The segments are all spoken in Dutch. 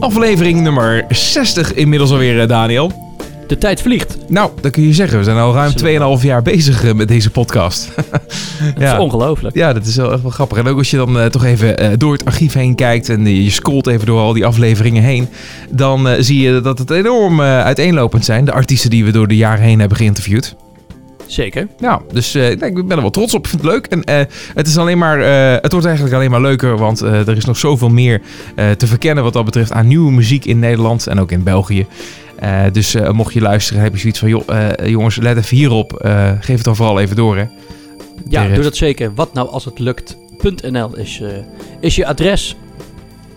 Aflevering nummer 60 inmiddels alweer, eh, Daniel. De tijd vliegt. Nou, dat kun je zeggen. We zijn al ruim 2,5 jaar bezig eh, met deze podcast. Dat is ongelooflijk. Ja, dat is wel echt wel grappig. En ook als je dan eh, toch even door het archief heen kijkt en je, je scrolt even door al die afleveringen heen, dan zie je dat het enorm uiteenlopend zijn. De artiesten die we door de jaren heen hebben geïnterviewd. Zeker. Nou, dus eh, ik ben er wel trots op. Ik vind het leuk. En eh, het is alleen maar, eh, het wordt eigenlijk alleen maar leuker, want er is nog zoveel meer te verkennen wat dat betreft aan nieuwe muziek in Nederland en ook in België. Dus mocht je luisteren, heb je zoiets van, joh, jongens, let even hierop. Geef het dan vooral even door, hè. Ja, doe dat zeker. Wat nou als het lukt.nl is, is je adres.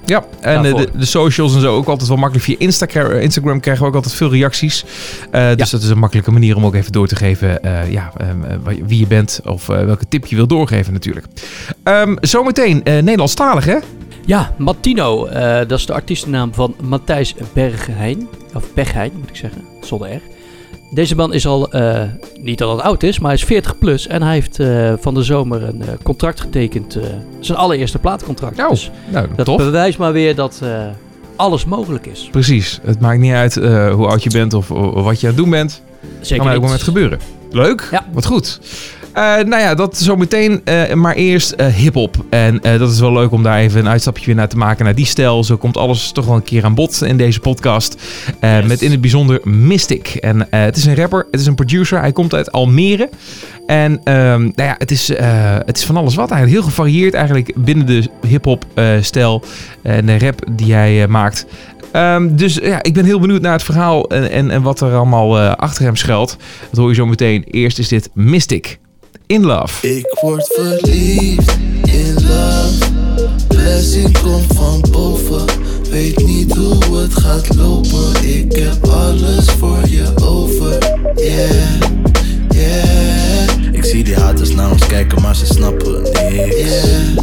Ja, en eh, de, de socials en zo ook altijd wel makkelijk. Via Instagram, Instagram krijgen we ook altijd veel reacties. Eh, dus dat is een makkelijke manier om ook even door te geven eh, ja, ehm, eh, wie je bent of welke tip je wil doorgeven natuurlijk. Ehm, zometeen Nederlandstalig, hè? Ja, Martino. dat is de artiestennaam van Matthijs Bergheijn. Of Bergheijn, moet ik zeggen. Zonder R. Deze man is al, eh, niet dat hij oud is, maar hij is 40 plus. En hij heeft eh, van de zomer een eh, contract getekend. zijn allereerste plaatcontract. Nou, Dus Nou, dat tof. bewijst maar weer dat alles mogelijk is. Precies. Het maakt niet uit hoe oud je bent of, of wat je aan het doen bent. Zeker kan elk niet. moment gebeuren. Leuk. Ja. Wat goed. Eh, nou ja, dat zometeen. eh maar eerst eh hip-hop. En dat is wel leuk om daar even een uitstapje weer naar te maken. Naar die stijl. Zo komt alles toch wel een keer aan bod in deze podcast. Yes. Met in het bijzonder Mystic. En het is een rapper. Het is een producer. Hij komt uit Almere. En ehm, nou ja, het is, het is van alles wat eigenlijk. Heel gevarieerd eigenlijk binnen de hip-hop eh, stijl. En de rap die hij maakt. Ehm, dus ja, ik ben heel benieuwd naar het verhaal en, en, en wat er allemaal achter hem schuilt. Dat hoor je zo meteen. Eerst is dit Mystic. In Love. Ik word verliefd in love. Blessing komt van boven. Weet niet hoe het gaat lopen. Ik heb alles voor je over. Yeah, yeah, Ik zie die haters naar ons kijken, maar ze snappen niks. yeah,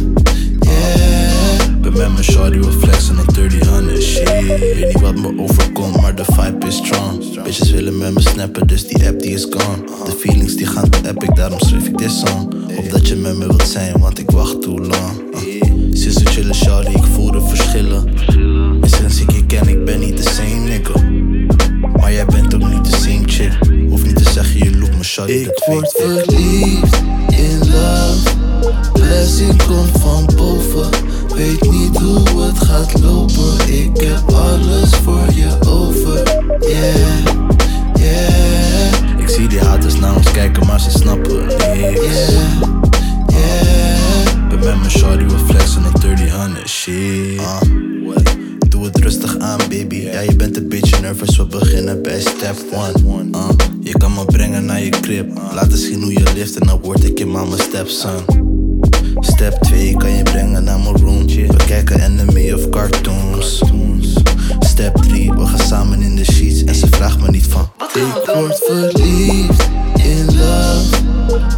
met mijn shorty, we flexen een 30 shit. Weet niet wat me overkomt, maar de vibe is strong. Bitches willen met me snappen, dus die app die is gone. De feelings die gaan te epic, daarom schreef ik dit song. Hoop dat je met me wilt zijn, want ik wacht too long. Uh, Sinds we chillen, shorty, ik voel de verschillen. En sinds ik je ken, ik ben niet de same nigga. Maar jij bent ook niet de same chick. Hoef niet te zeggen, je look me shorty, Ik dat word verliefd in love. Blessing komt van boven. Weet niet hoe het gaat lopen. Ik heb alles voor je over. Yeah, yeah, Ik zie die haters naar ons kijken, maar ze snappen niks. yeah, yeah. Ben met mijn shorty, we flexen een 30 shit. Uh, doe het rustig aan, baby. Ja, je bent een beetje nervous, we beginnen bij step 1. Uh, je kan me brengen naar je crib. Laten zien hoe je leeft en dan word ik je mama stepson. Step 2 kan je brengen naar mijn room. We kijken anime of cartoons. Step 3, we gaan samen in de sheets. En ze vraagt me niet van. Ik word verliefd in love.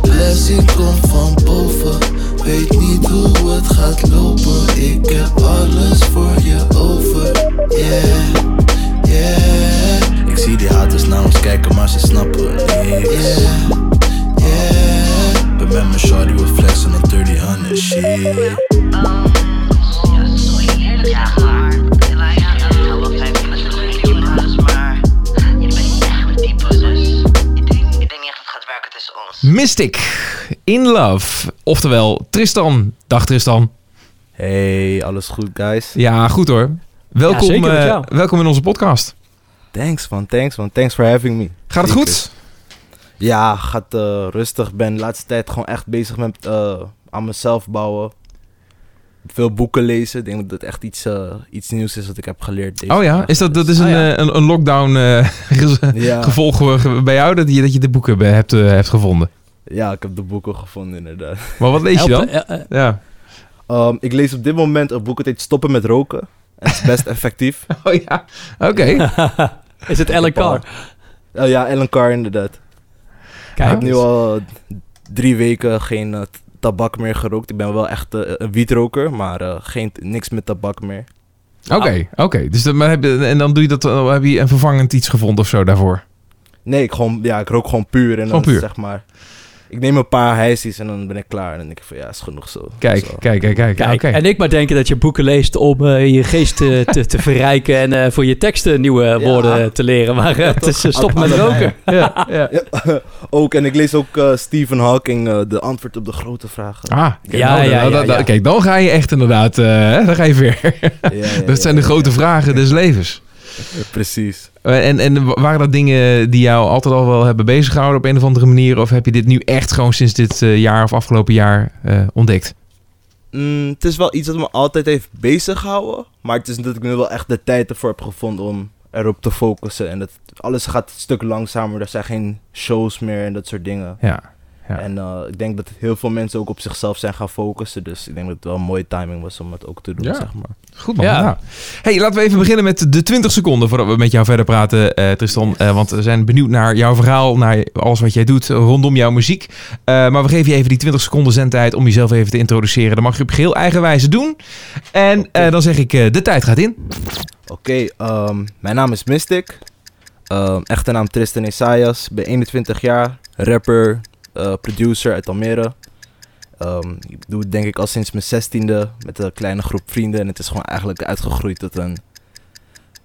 Blessing komt van boven. Weet niet hoe het gaat lopen. Ik heb alles voor je over. Yeah, yeah, Ik zie die haters naar ons kijken, maar ze snappen niks. yeah, met mijn shorty, we flexen een 30 shit. Ja, zo heerlijk zeg maar. Wij gaan wel wat met de jongens, maar je bent niet echt mijn type, dus ik denk, ik denk niet echt dat het gaat werken tussen ons. Mystic. In Love. Oftewel Tristan. Dag Tristan. Hey, alles goed, guys? Ja, goed hoor. Welkom, eh, welkom in onze podcast. Thanks, man. Thanks, man. Thanks for having me. Gaat het Zeker. goed? Ja, gaat eh, rustig. Ben de laatste tijd gewoon echt bezig met eh, aan mezelf bouwen. Veel boeken lezen. Ik denk dat het echt iets, eh, iets nieuws is wat ik heb geleerd. Deze Oh ja, is dat, dat is een, Ah, ja. eh, een, een lockdown eh, Ja, gevolg bij jou dat je, dat je de boeken hebt, hebt gevonden. ja, ik heb de boeken gevonden, inderdaad. Maar wat lees je dan? Ja. Ehm, ik lees op dit moment een boek dat heet Stoppen met roken. En het is best effectief. Oh ja, oké. is het Ellen Carr? Oh ja, Ellen Carr, inderdaad. Ik heb nu al drie weken geen eh, tabak meer gerookt. Ik ben wel echt eh, een wietroker, maar eh, geen, niks met tabak meer. Oké, oké. Dus dan, maar heb je, en dan doe je dat, heb je een vervangend iets gevonden of zo daarvoor? Nee, ik, gewoon, ja, ik rook gewoon puur. En Gewoon dan puur. zeg maar ik neem een paar hijsies en dan ben ik klaar. En dan denk ik van, ja, is genoeg zo. Kijk, Zo. kijk, kijk, kijk. Kijk, en ik maar denken dat je boeken leest om eh, je geest te, te, te verrijken en eh, voor je teksten nieuwe Ja. woorden te leren. Maar eh, het is eh, stop met roken. Ja, ja. Ja, ook, en ik lees ook eh, Stephen Hawking, de antwoord op de grote vragen. Ah, kijk, Ja, nou, ja, ja. Kijk, dan ga je echt inderdaad, eh, dan ga je ja, dat zijn de ja, grote ja. vragen des levens. Precies. Eh, En, en waren dat dingen die jou altijd al wel hebben beziggehouden op een of andere manier? Of heb je dit nu echt gewoon sinds dit eh, jaar of afgelopen jaar eh, ontdekt? Mm, het is wel iets dat me altijd heeft bezig gehouden. Maar het is dat ik nu wel echt de tijd ervoor heb gevonden om erop te focussen. En dat, alles gaat een stuk langzamer. Er zijn geen shows meer en dat soort dingen. Ja. Ja. En eh, ik denk dat heel veel mensen ook op zichzelf zijn gaan focussen. Dus ik denk dat het wel een mooie timing was om het ook te doen, Ja. zeg maar. Goed man. Ja. Nou. Hey, laten we even beginnen met de 20 seconden voordat we met jou verder praten, eh, Tristan. Eh, want we zijn benieuwd naar jouw verhaal, naar alles wat jij doet rondom jouw muziek. Eh, maar we geven je even die 20 seconden zendtijd om jezelf even te introduceren. Dat mag je op geheel eigen wijze doen. En eh, dan zeg ik, eh, de tijd gaat in. Oké, ehm, mijn naam is Mystic. Ehm, echte naam Tristan Isaias. Ben 21 jaar, rapper, eh, producer uit Almere. Ehm, ik doe het denk ik al sinds mijn 16e met een kleine groep vrienden. En het is gewoon eigenlijk uitgegroeid tot, een,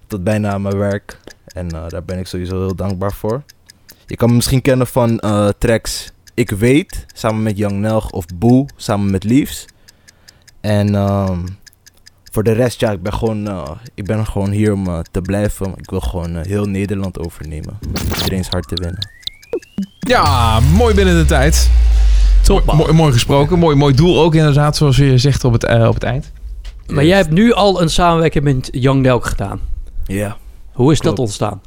tot bijna mijn werk. En eh, daar ben ik sowieso heel dankbaar voor. Je kan me misschien kennen van eh, tracks Ik Weet, samen met Young Nelg, of Boe, samen met Leaves. En ehm, voor de rest, ja, ik ben gewoon, ik ben gewoon hier om te blijven. Ik wil gewoon heel Nederland overnemen. Iedereen's hart te winnen. Ja, mooi binnen de tijd. Top. Mooi, mooi gesproken. Mooi, mooi doel ook inderdaad, zoals je zegt op het, eh, op het eind. Maar jij hebt nu al een samenwerking met Young Nelk gedaan. Ja. Hoe is dat ontstaan?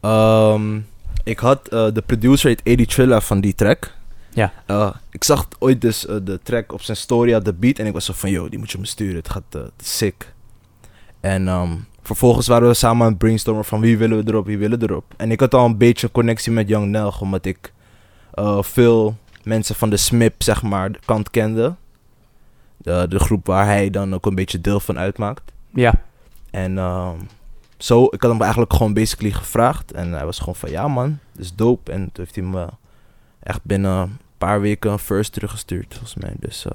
Ehm, ik had eh, de producer, heet Eddie Trilla van die track. Ja. Eh, ik zag ooit dus de track op zijn story, de beat. En ik was zo van, yo, die moet je me sturen. Het gaat sick. En ehm, vervolgens waren we samen aan het brainstormen van wie willen we erop, wie willen we erop. En ik had al een beetje een connectie met Young Nelg, omdat ik eh, veel mensen van de SMIP, zeg maar, de kant kende. De, de groep waar hij dan ook een beetje deel van uitmaakt. Ja. En ehm, zo, ik had hem eigenlijk gewoon basically gevraagd. En hij was gewoon van, ja man, dat is dope. En toen heeft hij me echt binnen een paar weken een first teruggestuurd, volgens mij. Dus eh,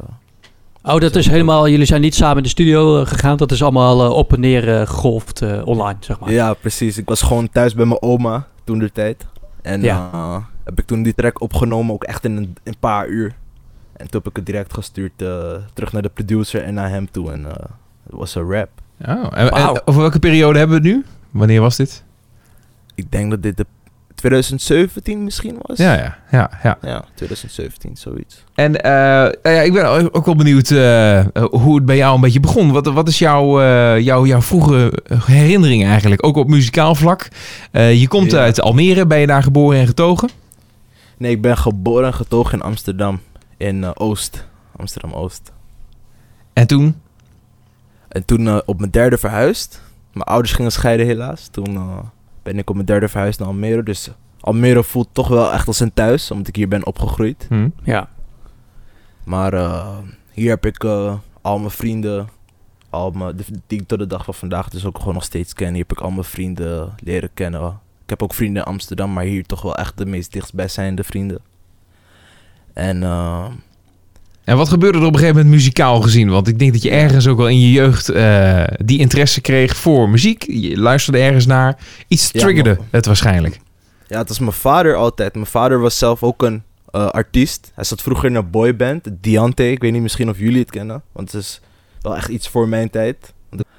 Oh, dat is helemaal... Jullie zijn niet samen in de studio eh, gegaan. Dat is allemaal eh, op en neer eh, gegolfd eh, online, zeg maar. ja, precies. Ik was gewoon thuis bij mijn oma toen de tijd. En Ja. eh, heb ik toen die track opgenomen, ook echt in een, een paar uur. En toen heb ik het direct gestuurd eh, terug naar de producer en naar hem toe. En eh, het was een rap. Oh, en, en Wauw. over welke periode hebben we het nu? Wanneer was dit? Ik denk dat dit de 2017 misschien was. Ja, ja, ja. ja. Ja, 2017, zoiets. En eh, nou ja, ik ben ook wel benieuwd eh, hoe het bij jou een beetje begon. Wat, wat is jouw, eh, jouw, jouw vroege herinnering eigenlijk? Ook op muzikaal vlak. Je komt Ja. uit Almere, ben je daar geboren en getogen? Nee, ik ben geboren en getogen in Amsterdam. In Oost. Amsterdam-Oost. En toen? En toen op mijn derde verhuisd. Mijn ouders gingen scheiden helaas. Toen ben ik op mijn derde verhuisd naar Almere. Dus Almere voelt toch wel echt als een thuis. Omdat ik hier ben opgegroeid. Hm. Ja. Maar eh, hier heb ik eh, al mijn vrienden. Al mijn, die ik tot de dag van vandaag dus ook gewoon nog steeds ken. Hier heb ik al mijn vrienden leren kennen. Ik heb ook vrienden in Amsterdam. Maar hier toch wel echt de meest dichtstbijzijnde vrienden. En... eh, En wat gebeurde er op een gegeven moment muzikaal gezien? Want ik denk dat je ergens ook wel in je jeugd eh, die interesse kreeg voor muziek. Je luisterde ergens naar. Iets Ja, triggerde maar- het waarschijnlijk. Ja, het was mijn vader altijd. Mijn vader was zelf ook een eh, artiest. Hij zat vroeger in een boyband, Diante. Ik weet niet misschien of jullie het kennen, want het is wel echt iets voor mijn tijd.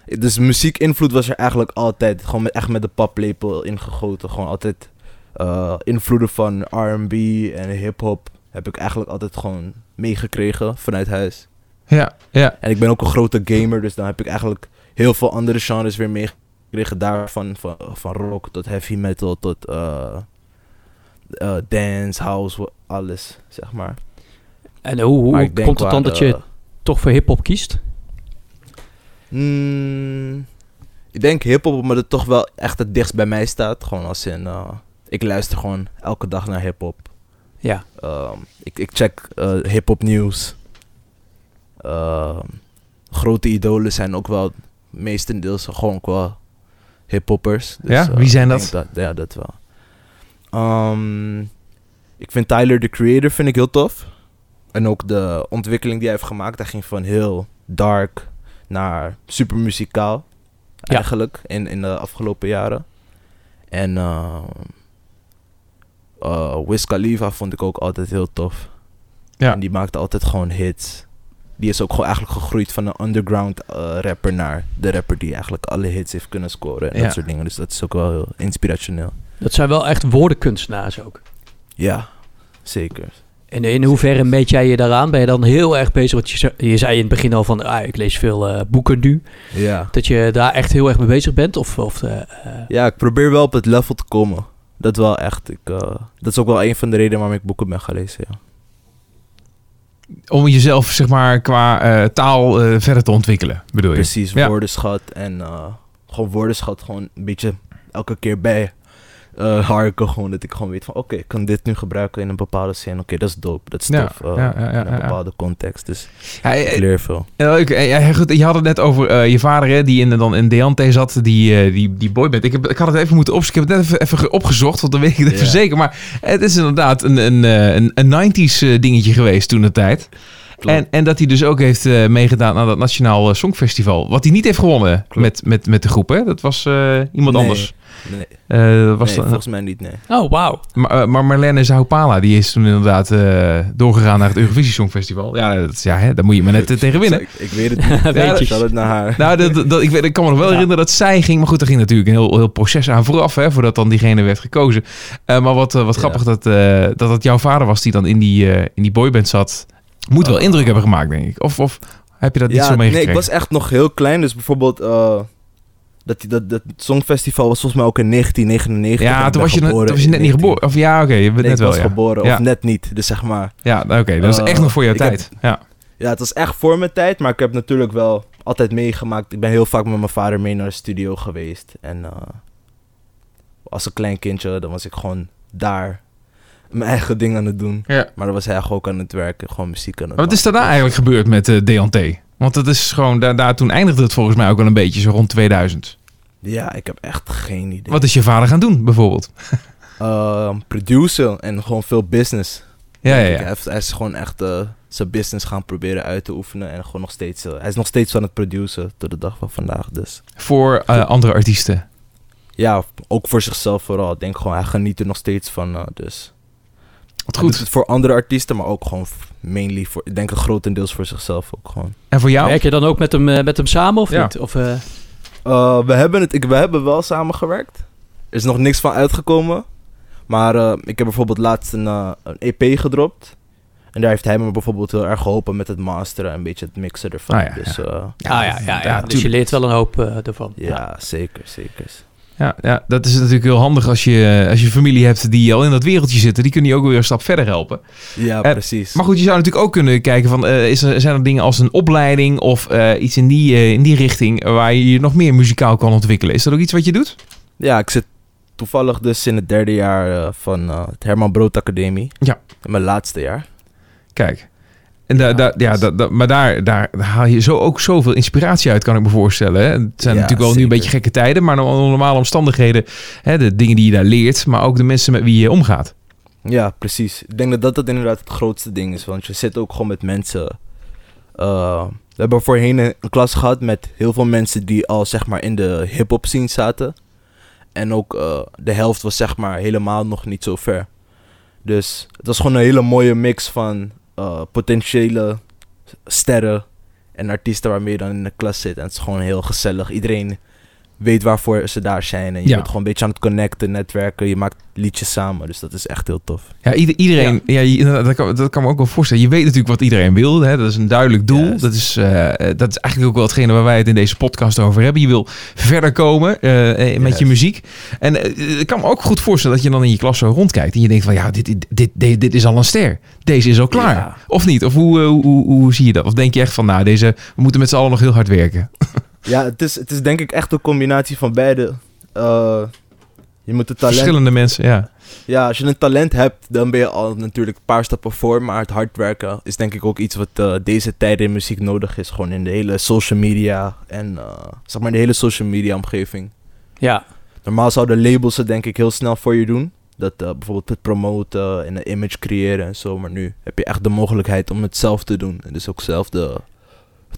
Dus muziekinvloed was er eigenlijk altijd. Gewoon met, echt met de paplepel ingegoten. Gewoon altijd eh, invloeden van R&B en hip-hop heb ik eigenlijk altijd gewoon meegekregen vanuit huis. Ja, ja. En ik ben ook een grote gamer, dus dan heb ik eigenlijk heel veel andere genres weer meegekregen. Daarvan van, van rock tot heavy metal tot eh, eh, dance, house, alles, zeg maar. En hoe, hoe Maar komt het dan dat je toch voor hip-hop kiest? mm, ik denk hip-hop, omdat het toch wel echt het dichtst bij mij staat. Gewoon als in, eh, ik luister gewoon elke dag naar hip-hop. Ja. Ehm, ik, ik check eh hip-hop nieuws. Ehm, grote idolen zijn ook wel meestendeels gewoon wel hip-hoppers. Dus, Ja? eh, Wie zijn dat? ja, dat wel. Ehm, ik vind Tyler, the creator, vind ik heel tof. En ook de ontwikkeling die hij heeft gemaakt. Hij ging van heel dark naar super muzikaal. Ja. Eigenlijk, in, in de afgelopen jaren. En uh, uh, Wiz Khalifa vond ik ook altijd heel tof. Ja. En die maakte altijd gewoon hits. Die is ook gewoon eigenlijk gegroeid van een underground eh, rapper naar de rapper die eigenlijk alle hits heeft kunnen scoren. En Ja. dat soort dingen. Dus dat is ook wel heel inspirationeel. Dat zijn wel echt woordenkunstenaars ook. Ja, zeker. En in hoeverre meet jij je daaraan? Ben je dan heel erg bezig? Want je, zei- je zei in het begin al van, ah, ik lees veel eh, boeken nu. Ja. Dat je daar echt heel erg mee bezig bent? Of, of ja, ik probeer wel op het level te komen. Dat wel echt. Ik, eh, dat is ook wel een van de redenen waarom ik boeken ben gaan lezen. Ja. Om jezelf, zeg maar, qua eh, taal eh, verder te ontwikkelen, bedoel je? Precies, Ja. woordenschat. En gewoon woordenschat gewoon een beetje elke keer bij eh harken. Gewoon dat ik gewoon weet van oké, ik kan dit nu gebruiken in een bepaalde zin. Oké, dat is dope. Dat is tof. eh, ja, ja, ja, in een bepaalde context. Dus Ja, ik eh, leer veel. Leuk. Eh, ja, goed, je had het net over eh, je vader, hè, die in, dan in Deante zat, die, eh, die, die boyband. Ik, heb, ik had het even moeten opzoeken. Ik heb het net even, even opgezocht, want dan weet ik het even zeker. Maar het is inderdaad een, een, eh, een, een 90s eh, dingetje geweest toen de tijd. Klopt. En, en dat hij dus ook heeft eh, meegedaan aan dat Nationaal eh, Songfestival. Wat hij niet heeft gewonnen Klopt. met, met, met de groep, hè? Dat was eh, iemand Nee. anders. Nee, Eh, dat was nee volgens mij niet, nee. Oh, wauw. maar, maar Marlene Zaupala, die is toen inderdaad eh, doorgegaan naar het Eurovisie Songfestival. Ja, dat, is- ja hè, daar moet je maar net tegen winnen. Ik, ik weet het niet. Weet ja, je. Zal het naar haar. Nou, dat, dat, ik, weet, ik kan me nog wel Ja. herinneren dat zij ging. Maar goed, er ging natuurlijk een heel, heel proces aan vooraf, hè, voordat dan diegene werd gekozen. Eh, maar wat, wat Ja. grappig dat, eh, dat het jouw vader was die dan in die, eh, in die boyband zat. Moet wel indruk hebben gemaakt, denk ik. Of, of heb je dat niet ja, zo nee, meegekregen? ik was echt nog heel klein. Dus bijvoorbeeld, eh, dat, dat, dat Songfestival was volgens mij ook in 1999. ja, Ik toen was, je, toen was je net niet geboren. Of ja, oké, je bent Nee, net ik wel, was ja. geboren, Ja. of net niet. Dus zeg maar, Ja, oké, dat is Eh, echt nog voor jouw ik heb- tijd. Ja. ja, het was echt voor mijn tijd. Maar ik heb natuurlijk wel altijd meegemaakt. Ik ben heel vaak met mijn vader mee naar de studio geweest. En eh, als een klein kindje, dan was ik gewoon daar mijn eigen ding aan het doen. Ja. Maar dan was hij ook aan het werken, gewoon muziek aan het wat is daarna eigenlijk gebeurd met Deante? Want dat is gewoon, daar, daar toen eindigde het volgens mij ook wel een beetje, zo rond 2000. Ja, ik heb echt geen idee. Wat is je vader gaan doen, bijvoorbeeld? Ehm, producer en gewoon veel business. Ja, ja, ja. Hij, heeft- hij is gewoon echt eh, zijn business gaan proberen uit te oefenen. En gewoon nog steeds. eh, hij is nog steeds aan het produceren tot de dag van vandaag. Dus Voor andere artiesten. ja, ook voor zichzelf vooral. Ik denk gewoon, hij geniet er nog steeds van. dus Wat goed. het voor andere artiesten, maar ook gewoon mainly voor. Ik denk grotendeels voor zichzelf ook gewoon. En voor jou? Werk je dan ook met hem, eh, met hem samen of Ja. niet? Of, eh, Eh, we, hebben het, ik, we hebben wel samengewerkt. Er is nog niks van uitgekomen. Maar eh, ik heb bijvoorbeeld laatst een, een EP gedropt. En daar heeft hij me bijvoorbeeld heel erg geholpen met het masteren en een beetje het mixen ervan. Ah, ja, dus ja. eh, ah, ja, ja, ja, Dus je leert wel een hoop ervan. ja, zeker, zeker. Ja, ja, dat is natuurlijk heel handig als je, als je familie hebt die al in dat wereldje zitten. Die kunnen je ook weer een stap verder helpen. Ja, Eh, precies. Maar goed, je zou natuurlijk ook kunnen kijken van... eh, is er, zijn er dingen als een opleiding of eh, iets in die, eh, in die richting... waar je je nog meer muzikaal kan ontwikkelen? Is dat ook iets wat je doet? Ja, ik zit toevallig dus in het derde jaar eh, van eh, het Herman Brood Academie. Ja. In mijn laatste jaar. Kijk. En Ja, da- ja, da- da- maar daar, daar haal je zo ook zoveel inspiratie uit, kan ik me voorstellen. Hè? Het zijn Ja, natuurlijk wel nu een beetje gekke tijden... maar onder normale omstandigheden... Hè, de dingen die je daar leert... maar ook de mensen met wie je omgaat. Ja, precies. Ik denk dat dat inderdaad het grootste ding is. Want je zit ook gewoon met mensen. eh, we hebben voorheen een een klas gehad met heel veel mensen die al zeg maar in de hip-hop scene zaten. En ook eh, de helft was zeg maar helemaal nog niet zo ver. Dus het was gewoon een hele mooie mix van eh, potentiële sterren en artiesten waarmee je dan in de klas zit. En het is gewoon heel gezellig. Iedereen weet waarvoor ze daar zijn. En je Ja. bent gewoon een beetje aan het connecten, netwerken. Je maakt liedjes samen. Dus dat is echt heel tof. Ja, ieder- iedereen, ja. dat, kan, dat kan me ook wel voorstellen. Je weet natuurlijk wat iedereen wil. Hè? Dat is een duidelijk doel. Dat is, eh, dat is eigenlijk ook wel hetgene waar wij het in deze podcast over hebben. Je wil verder komen eh, eh, met je muziek. En eh, ik kan me ook goed voorstellen dat je dan in je klas zo rondkijkt. En je denkt van ja, dit, dit, dit, dit, is al een ster. Deze is al klaar. Ja. Of niet? Of hoe, eh, hoe, hoe, hoe zie je dat? Of denk je echt van nou, deze, we moeten met z'n allen nog heel hard werken. Ja, het is, het is denk ik echt een combinatie van beide. Eh, je moet het talent... Verschillende mensen, ja. Ja, als je een talent hebt, dan ben je al natuurlijk een paar stappen voor. Maar het hard werken is denk ik ook iets wat eh, deze tijden in muziek nodig is. Gewoon in de hele social media en eh, zeg maar in de hele social media omgeving. Ja, Normaal zouden labels het denk ik heel snel voor je doen. Dat eh, bijvoorbeeld het promoten en een image creëren en zo. Maar nu heb je echt de mogelijkheid om het zelf te doen. En dus ook zelf de,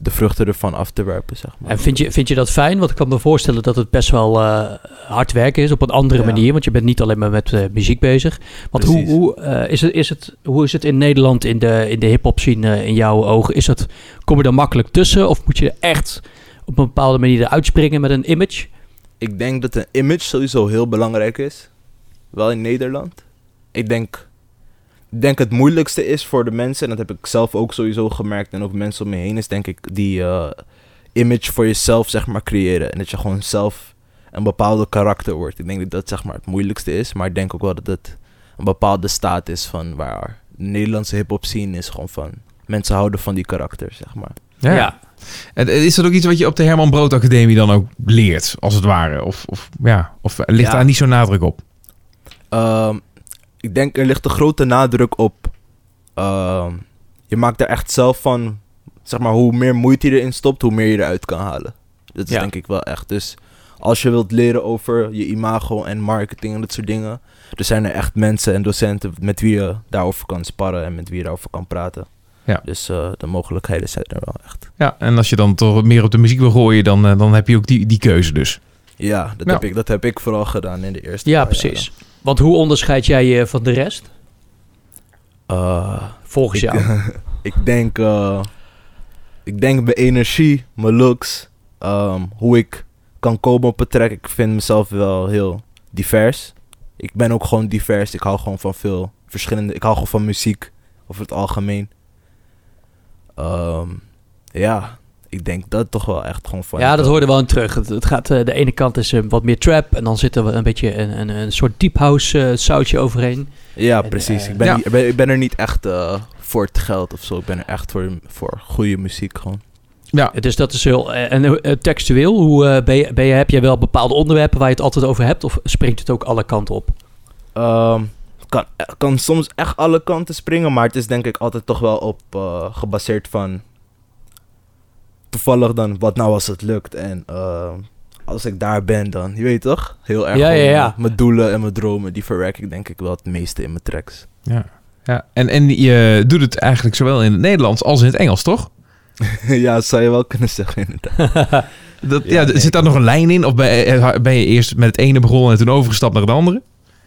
de vruchten ervan af te werpen, zeg maar. En vind je, vind je dat fijn? Want ik kan me voorstellen dat het best wel eh, hard werken is op een andere Ja. manier. Want je bent niet alleen maar met eh, muziek bezig. Want hoe, Precies. hoe, eh, is het, is het, hoe is het in Nederland in de, in de hip-hop scene eh, in jouw ogen? Is het, kom je er makkelijk tussen? Of moet je er echt op een bepaalde manier eruit springen met een image? Ik denk dat een image sowieso heel belangrijk is. Wel in Nederland. Ik denk, denk het moeilijkste is voor de mensen, en dat heb ik zelf ook sowieso gemerkt, en ook mensen om me heen, is denk ik die eh, image voor jezelf, zeg maar, creëren. En dat je gewoon zelf een bepaalde karakter wordt. Ik denk dat dat, zeg maar, het moeilijkste is. Maar ik denk ook wel dat het een bepaalde staat is van waar de Nederlandse hip-hop scene is gewoon van. Mensen houden van die karakter, zeg maar. Ja. En Is dat ook iets wat je op de Herman Brood Academie dan ook leert, als het ware? Of, of, ja, of ligt Ja. daar niet zo'n nadruk op? Ehm, ik denk er ligt een grote nadruk op. ehm, je maakt er echt zelf van. Zeg maar, hoe meer moeite je erin stopt, hoe meer je eruit kan halen. Dat is Ja. denk ik wel echt. Dus als je wilt leren over je imago en marketing en dat soort dingen. Er zijn er echt mensen en docenten met wie je daarover kan sparren en met wie je daarover kan praten. Ja. Dus eh, de mogelijkheden zijn er wel echt. Ja, en als je dan toch meer op de muziek wil gooien, dan, eh, dan heb je ook die, die keuze dus. Ja, dat. Heb ik, dat heb ik vooral gedaan in de eerste Ja, precies. Want hoe onderscheid jij je van de rest? Eh, Volgens ik, jou. ik denk, eh, ik denk mijn energie, mijn looks, ehm, hoe ik kan komen op een track. Ik vind mezelf wel heel divers. Ik ben ook gewoon divers. Ik hou gewoon van veel verschillende. Ik hou gewoon van muziek over het algemeen. Ehm, ja, ik denk dat toch wel echt gewoon van. Ja, dat hoorde wel in terug. Het, het gaat, eh, de ene kant is eh, wat meer trap en dan zit er wel een beetje een, een, een soort deep house eh, sausje overheen. Ja, En, precies. ik, ben Ja. niet- ik, ben, ik ben er niet echt eh, voor het geld of zo. Ik ben er echt voor, voor goede muziek gewoon. Ja, Dus dat is heel... En textueel, hoe eh, ben je, ben je, heb je wel bepaalde onderwerpen waar je het altijd over hebt? Of springt het ook alle kanten op? Ehm, kan, kan soms echt alle kanten springen, maar het is denk ik altijd toch wel op eh, gebaseerd van toevallig dan wat nou als het lukt en ehm, als ik daar ben dan, je weet toch? Heel erg Ja, ja, eh, mijn doelen en mijn dromen, die verwerk ik denk ik wel het meeste in mijn tracks. ja. ja. En, en je doet het eigenlijk zowel in het Nederlands als in het Engels, toch? ja, dat zou je wel kunnen zeggen inderdaad. Dat, ja, Ja, nee. Zit daar nog een lijn in? Of ben, eh, ben je eerst met het ene begonnen en toen overgestapt naar het andere?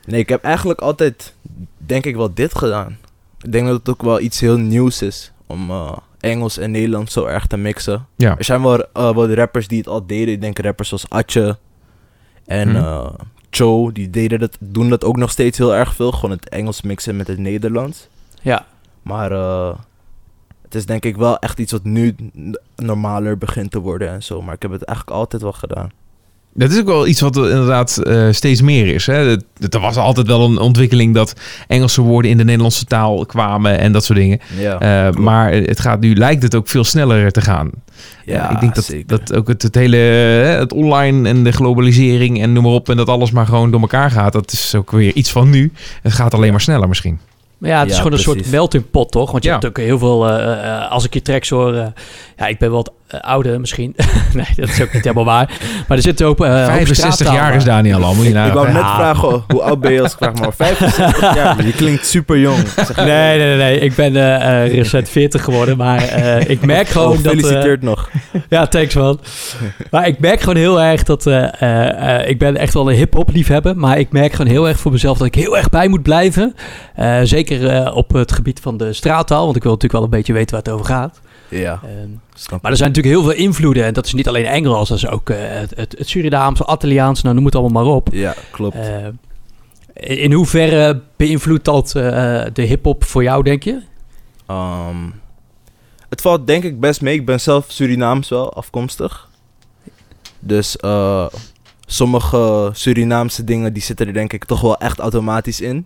Nee, ik heb eigenlijk altijd, denk ik wel dit gedaan. Ik denk dat het ook wel iets heel nieuws is om eh, Engels en Nederlands zo erg te mixen. Ja. Er zijn wel, eh, wel rappers die het al deden. Ik denk rappers zoals Atje en Mhm. eh Cho, die deden dat, doen dat ook nog steeds heel erg veel. Gewoon het Engels mixen met het Nederlands. Ja, Maar eh, het is denk ik wel echt iets wat nu normaler begint te worden en zo. Maar ik heb het eigenlijk altijd wel gedaan. Dat is ook wel iets wat er inderdaad eh, steeds meer is. Hè? Er was altijd wel een ontwikkeling dat Engelse woorden in de Nederlandse taal kwamen en dat soort dingen. Ja, Eh, maar het gaat nu, lijkt het ook veel sneller te gaan. Ja, ik denk dat, zeker. dat ook het, het hele eh, het online en de globalisering en noem maar op en dat alles maar gewoon door elkaar gaat. Dat is ook weer iets van nu. Het gaat alleen maar sneller misschien. maar ja, het is Ja, gewoon een soort melting pot, toch? Want je Ja. hebt ook heel veel... eh, eh, als ik je tracks hoor... eh, ja, ik ben wat eh, ouder misschien. nee, dat is ook niet helemaal waar. Maar er zitten ook... eh, hoop 65 straattaal jaar is Daniel al, moet je ik nou... wou net Ja. vragen, oh, hoe oud ben je als ik vraag maar 65 jaar? Je klinkt super jong. Zeg, Nee, nee, nee, nee. Ik ben eh, eh, recent 40 geworden, maar eh, ik merk gewoon oh, dat... eh, gefeliciteerd nog. ja, thanks man. maar ik merk gewoon heel erg dat... eh, eh, eh, ik ben echt wel een hip-hop liefhebber, maar ik merk gewoon heel erg voor mezelf dat ik heel erg bij moet blijven. Eh, zeker eh, op het gebied van de straattaal, want ik wil natuurlijk wel een beetje weten waar het over gaat. Ja, Ehm, maar er zijn natuurlijk heel veel invloeden en dat is niet alleen Engels, dat is ook eh, het, het, Surinaams, nou noem het allemaal maar op. Ja, klopt. Eh, in hoeverre beïnvloedt dat eh, de hip-hop voor jou, denk je? Ehm, het valt denk ik best mee. Ik ben zelf Surinaams wel afkomstig. Dus eh, sommige Surinaamse dingen die zitten er denk ik toch wel echt automatisch in.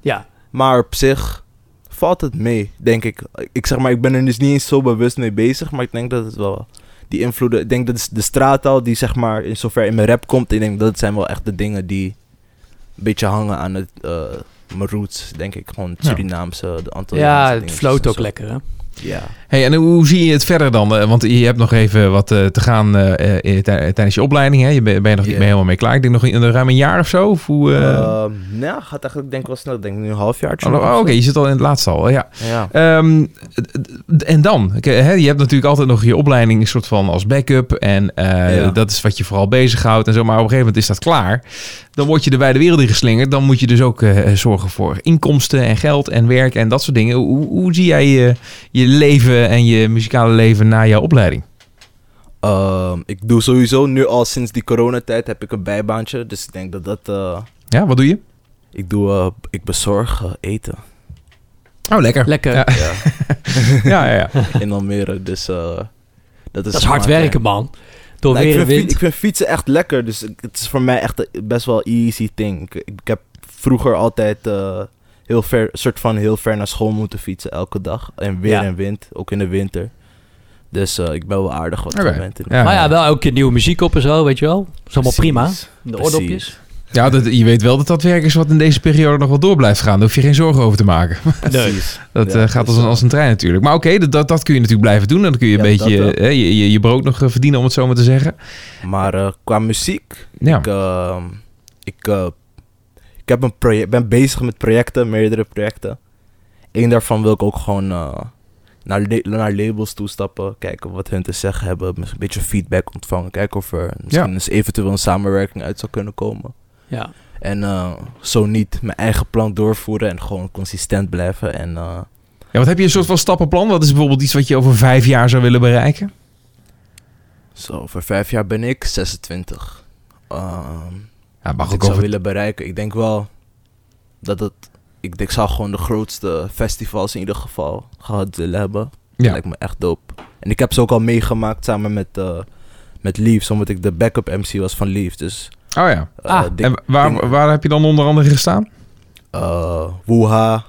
Ja, Maar op zich valt het mee, denk ik. Ik zeg maar, ik ben er dus niet eens zo bewust mee bezig. Maar ik denk dat het wel die invloeden... Ik denk dat de straattaal die zeg maar in zover in mijn rap komt. Ik denk dat het zijn wel echt de dingen die een beetje hangen aan het... eh, mijn roots, denk ik. Gewoon het. Surinaamse, de Antilliaanse ja het en ook lekker, hè? Ja. Hey, en hoe zie je het verder dan? Eh, Want je hebt nog even wat eh, te gaan eh, tij- tijdens je opleiding. Hè? Je ben, ben je nog niet helemaal mee klaar. Ik denk nog in een ruim een jaar of zo. Of hoe, eh, Ehm, nou, gaat eigenlijk denk ik wel snel. Ik denk nu een halfjaartje. oh, nog oh, of Oké, je zit al in het laatste al. Ja. Ja. Ehm, en dan? Je hebt natuurlijk altijd nog je opleiding een soort van als backup. En Ja. dat is wat je vooral bezighoudt en zo. Maar op een gegeven moment is dat klaar. Dan word je er bij de wereld in geslingerd. Dan moet je dus ook zorgen voor inkomsten en geld en werk en dat soort dingen. Hoe, hoe zie jij je, je leven en je muzikale leven na jouw opleiding? Ehm, ik doe sowieso nu al sinds die coronatijd heb ik een bijbaantje. Dus ik denk dat dat... eh, Ja, wat doe je? ik doe... eh, ik bezorg eh, eten. Oh, lekker. Lekker. Ja. Ja, Ja, ja, ja. in Almere. Dus eh, dat is... Dat is hard werken, man. Door Nou, ik, weer vind, fi- wind. ik vind fietsen echt lekker. Dus het is voor mij echt best wel easy thing. Ik, ik heb vroeger altijd eh, heel ver, soort van heel ver naar school moeten fietsen elke dag. En weer Ja. en wind, ook in de winter. Dus eh, ik ben wel aardig wat Ja. maar ja, wel elke keer nieuwe muziek op en zo, weet je wel. Dat is allemaal Precies. prima. De Precies. oordopjes. Ja, dat, je weet wel dat dat werk is wat in deze periode nog wel door blijft gaan. Daar hoef je geen zorgen over te maken. Precies. Dat Ja, eh, gaat als, een, als een trein natuurlijk. Maar oké, dat, dat, dat kun je natuurlijk blijven doen. En dan kun je een Ja, beetje wel. eh, je, je, je brood nog verdienen, om het zo maar te zeggen. Maar eh, qua muziek, Ja. ik, ehm, ik, eh, ik heb een project, ben bezig met projecten, meerdere projecten. Eén daarvan wil ik ook gewoon eh, naar, la- naar labels toestappen, kijken wat hun te zeggen hebben, een beetje feedback ontvangen, kijken of er misschien eens eventueel een samenwerking uit zou kunnen komen. Ja. En eh, zo niet mijn eigen plan doorvoeren en gewoon consistent blijven. En eh, ja, wat heb je een soort van stappenplan? Wat is bijvoorbeeld iets wat je over vijf jaar zou willen bereiken? zo, over vijf jaar ben ik 26. Ehm, Ja, wat ik zou over... willen bereiken. Ik denk wel dat het. Ik, ik zou gewoon de grootste festivals in ieder geval gehad willen hebben. Dat Ja. lijkt me echt dope. En ik heb ze ook al meegemaakt samen met, eh met Leaves, omdat ik de backup MC was van Leaves. Dus. Oh ja. eh, Ah, dik- En waar, ding- waar heb je dan onder andere gestaan? eh, Wuha,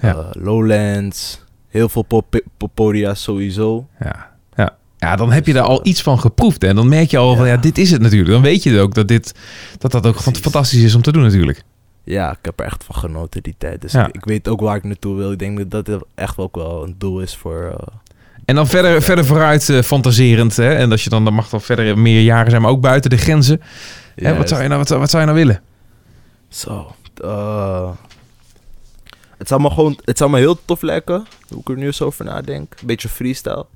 Ja. eh, Lowlands, heel veel pop podia sowieso. Ja. Ja. dan heb je daar al iets van geproefd. En dan merk je al van, ja, dit is het natuurlijk. Dan weet je ook dat dit, dat, dat ook Precies. fantastisch is om te doen natuurlijk. Ja, ik heb er echt van genoten die tijd. Dus Ja. ik, ik weet ook waar ik naartoe wil. Ik denk dat dat echt ook wel een doel is voor... eh, En dan verder, verder vooruit eh, fantaserend. Hè? En dat je dan, dan mag dan verder meer jaren zijn, maar ook buiten de grenzen. Hè, wat, zou je nou, wat, wat zou je nou willen? Zo. eh, het, zou me gewoon, het zou me heel tof lijken, hoe ik er nu eens over nadenk. Een beetje freestyle.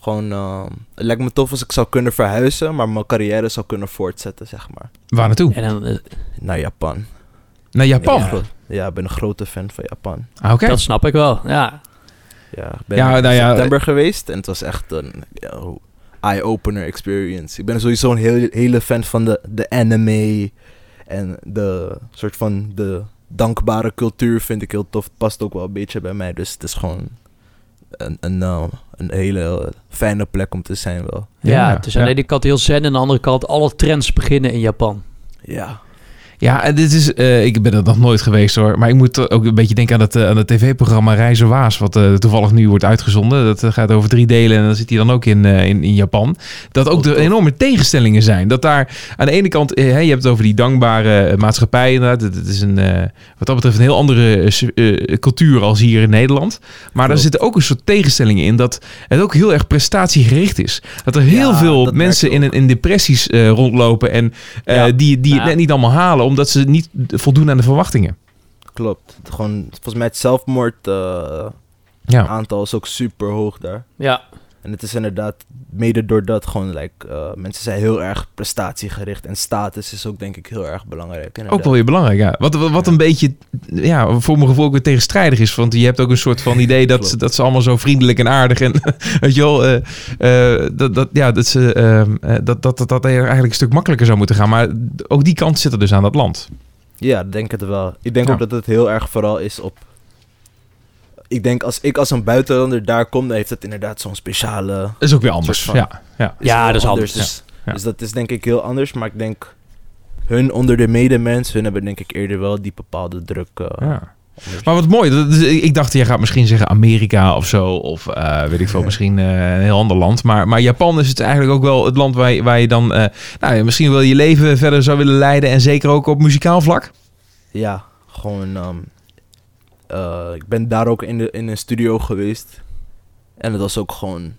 Gewoon, eh, het lijkt me tof als ik zou kunnen verhuizen, maar mijn carrière zou kunnen voortzetten, zeg maar. Waar naartoe? En dan, eh, Naar Japan. Naar Japan? Ja, ja, ik ben een grote fan van Japan. Ah, Oké. dat snap ik wel. Ja. Ja, ik ben Ja, in nou ja, september geweest en het was echt een eye-opener experience. Ik ben sowieso een heel, hele fan van de, de anime en de soort van de dankbare cultuur vind ik heel tof. Het past ook wel een beetje bij mij, dus het is gewoon een, een, eh, een hele fijne plek om te zijn wel. Ja, Ja, het is aan de ene kant heel zen en aan de andere kant alle trends beginnen in Japan. Ja, Ja, dit is, eh, ik ben er nog nooit geweest hoor. Maar ik moet ook een beetje denken aan het, eh, aan het tv-programma Reizen Waas. Wat eh, toevallig nu wordt uitgezonden. Dat gaat over drie delen en dan zit hij dan ook in, in, in Japan. Dat ook Oh, de tof. enorme tegenstellingen zijn. Dat daar aan de ene kant, je hebt het over die dankbare maatschappij inderdaad. Het, is een, wat dat betreft een heel andere cultuur als hier in Nederland. Maar daar zitten ook een soort tegenstellingen in. Dat het ook heel erg prestatiegericht is. Dat er heel Ja, veel mensen in, in depressies rondlopen. En Ja. die, die het net niet allemaal halen. Omdat ze niet voldoen aan de verwachtingen. klopt. Het Gewoon, volgens mij het zelfmoord eh, Ja. aantal is ook super hoog daar. Ja. En het is inderdaad mede doordat gewoon, like, eh, mensen zijn heel erg prestatiegericht. En status is ook denk ik heel erg belangrijk. Ook inderdaad. wel weer belangrijk, ja. Wat, wat, wat een beetje, ja, voor mijn gevoel ook weer tegenstrijdig is. Want je hebt ook een soort van idee dat, dat ze allemaal zo vriendelijk en aardig en, weet je wel, eh, eh, dat, dat, ja, dat, ze, ehm, eh, dat, dat, dat dat eigenlijk een stuk makkelijker zou moeten gaan. Maar ook die kant zit er dus aan dat land. Ja, ik denk het wel. Ik denk Ja. ook dat het heel erg vooral is op... Ik denk als ik als een buitenlander daar kom, dan heeft het inderdaad zo'n speciale... Dat is ook weer anders, van- ja. ja. Ja, dat is anders, Dus, ja. dus dat is denk ik heel anders. Maar ik denk, hun onder de medemens, hun hebben denk ik eerder wel die bepaalde druk. eh, ja. Maar wat mooi, dat is- ik dacht, jij gaat misschien zeggen Amerika of zo, of eh, weet ik veel, misschien eh, een heel ander land. Maar, maar Japan is het eigenlijk ook wel het land waar je, waar je dan, eh, nou ja, misschien wel je leven verder zou willen leiden en zeker ook op muzikaal vlak. Ja, gewoon. ehm, eh, ik ben daar ook in, de, in een studio geweest. En het was ook gewoon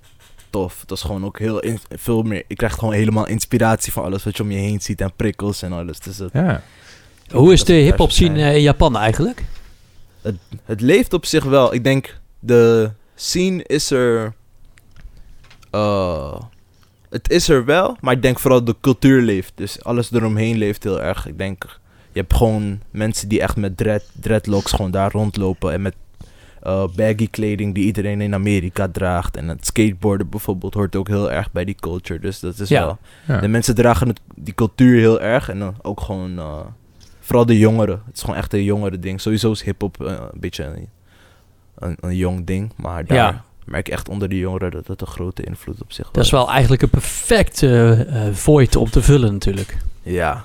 tof. Het was gewoon ook heel in- veel meer. Je krijgt gewoon helemaal inspiratie van alles wat je om je heen ziet en prikkels en alles. Dus het, Ja. Hoe is de het hip-hop scene eh, in Japan eigenlijk? het leeft op zich wel. Ik denk de scene is er. eh, het is er wel, maar ik denk vooral de cultuur leeft. Dus alles eromheen leeft heel erg. Ik denk, je hebt gewoon mensen die echt met dread, dreadlocks gewoon daar rondlopen. En met eh, baggy kleding die iedereen in Amerika draagt. En het skateboarden bijvoorbeeld hoort ook heel erg bij die culture. Dus dat is Ja. wel. Ja. De mensen dragen het, die cultuur heel erg. En dan ook gewoon, eh, vooral de jongeren. Het is gewoon echt een jongere ding. Sowieso is hip-hop eh, een beetje een, een, een jong ding. Maar daar Ja. merk ik echt onder de jongeren dat het een grote invloed op zich Dat is wel eigenlijk een perfect eh, void om te vullen natuurlijk. Ja,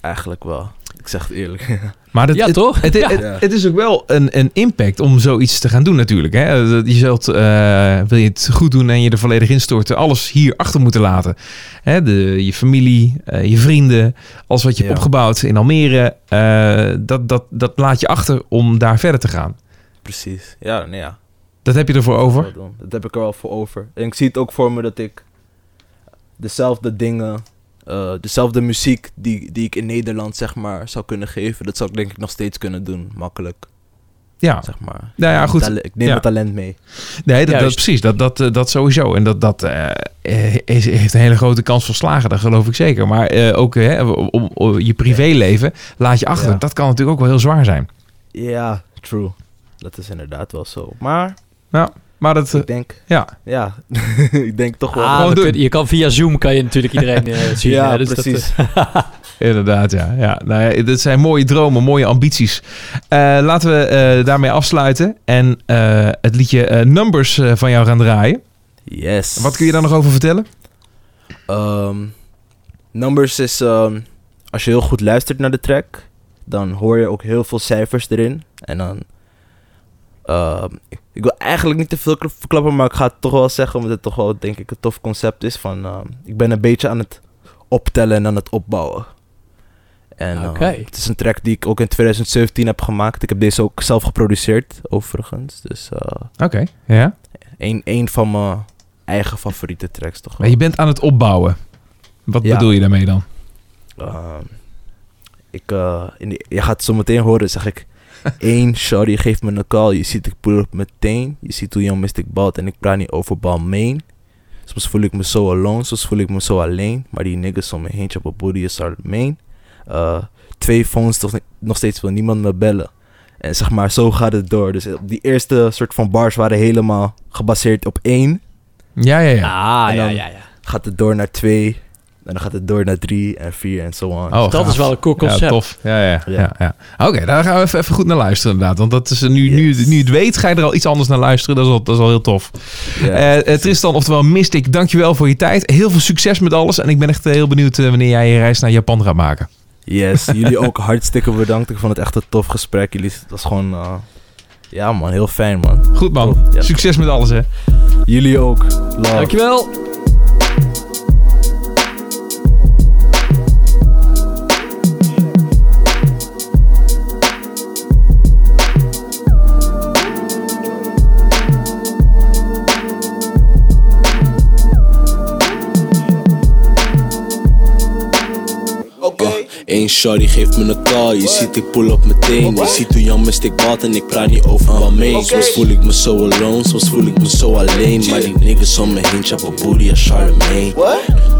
eigenlijk wel. Ik zeg het eerlijk. Maar dat, Ja, het, toch? Het, Ja. het, het is ook wel een, een impact om zoiets te gaan doen natuurlijk. Hè? Je zult, eh, wil je het goed doen en je er volledig instorten, alles hier achter moeten laten. Hè? De, je familie, eh, je vrienden, alles wat je hebt Ja. opgebouwd in Almere, eh, dat, dat, dat laat je achter om daar verder te gaan. Precies. Ja, nee, ja. Dat heb je ervoor over. Dat heb ik er wel voor over. En ik zie het ook voor me dat ik dezelfde dingen, eh, dezelfde muziek die, die ik in Nederland zeg maar zou kunnen geven, dat zou ik denk ik nog steeds kunnen doen, makkelijk. Ja, Zeg maar. nou ja, goed. Ik neem Ja. mijn talent mee. Nee, dat, dat Juist. precies. Dat, dat, eh, dat sowieso. En dat, dat eh, is, heeft een hele grote kans van slagen, dat geloof ik zeker. Maar eh, ook eh, om, om je privéleven laat je achter. Ja. Dat kan natuurlijk ook wel heel zwaar zijn. Ja, true. Dat is inderdaad wel zo. Maar Maar dat, eh, ik denk, ja. ja, ik denk toch wel. Ah, doen. kun- je kan via Zoom kan je natuurlijk iedereen eh, zien. ja, hè, dus dat, precies. Inderdaad, ja. ja. Nou ja, dat zijn mooie dromen, mooie ambities. Eh, laten we eh, daarmee afsluiten en eh, het liedje eh, Numbers eh, van jou gaan draaien. yes. Wat kun je daar nog over vertellen? Ehm, numbers is, ehm, als je heel goed luistert naar de track, dan hoor je ook heel veel cijfers erin. En dan, ehm, ik, wil eigenlijk niet te veel kla- verklappen, maar ik ga het toch wel zeggen, omdat het toch wel, denk ik, een tof concept is. Van, ehm, ik ben een beetje aan het optellen en aan het opbouwen. En ehm, het is een track die ik ook in 2017 heb gemaakt. Ik heb deze ook zelf geproduceerd, overigens. Dus eh Oké, ja. een, een van mijn eigen favoriete tracks toch. Maar je bent aan het opbouwen. Wat Ja. bedoel je daarmee dan? Ik, eh, in die- je gaat het zo meteen horen, zeg ik. Eén, shorty geeft me een call. Je ziet, ik pull up meteen. Je ziet hoe Young Mystic balt en ik praat niet over Balmain. Soms voel ik me zo alone, soms voel ik me zo alleen. Maar die niggas om me heen, op een booty is our main. Eh, twee phones, toch, nog steeds wil niemand me bellen. En zeg maar, zo gaat het door. Dus die eerste soort van bars waren helemaal gebaseerd op één. Ja, ja, ja. Ah, En ja, ja, ja. Gaat het door naar twee. En dan gaat het door naar drie en vier en zo on. Oh, Dat gaaf. is wel een cool concept. Ja, tof. Ja, ja, ja. Ja. ja, Oké, daar gaan we even, even goed naar luisteren inderdaad. Want dat is, nu, nu, Yes. nu je het weet, ga je er al iets anders naar luisteren. Dat is al, dat is al heel tof. Ja, Eh, Tristan, oftewel Mystic, dankjewel voor je tijd. Heel veel succes met alles. En ik ben echt eh, heel benieuwd eh, wanneer jij je reis naar Japan gaat maken. Yes, jullie ook hartstikke bedankt. Ik vond het echt een tof gesprek. Jullie, het was gewoon, eh, ja man, heel fijn man. Goed man. Tof, ja. Succes met alles hè. Jullie ook. Love. Dankjewel. Shorty geeft me een call, je ziet ik pull op meteen. Je ziet hoe Mystic balt en ik praat niet over wat mee Soms voel ik me zo alone, soms voel ik me zo alleen. Maar die niggas om me heen, chappen booty als Charlemagne.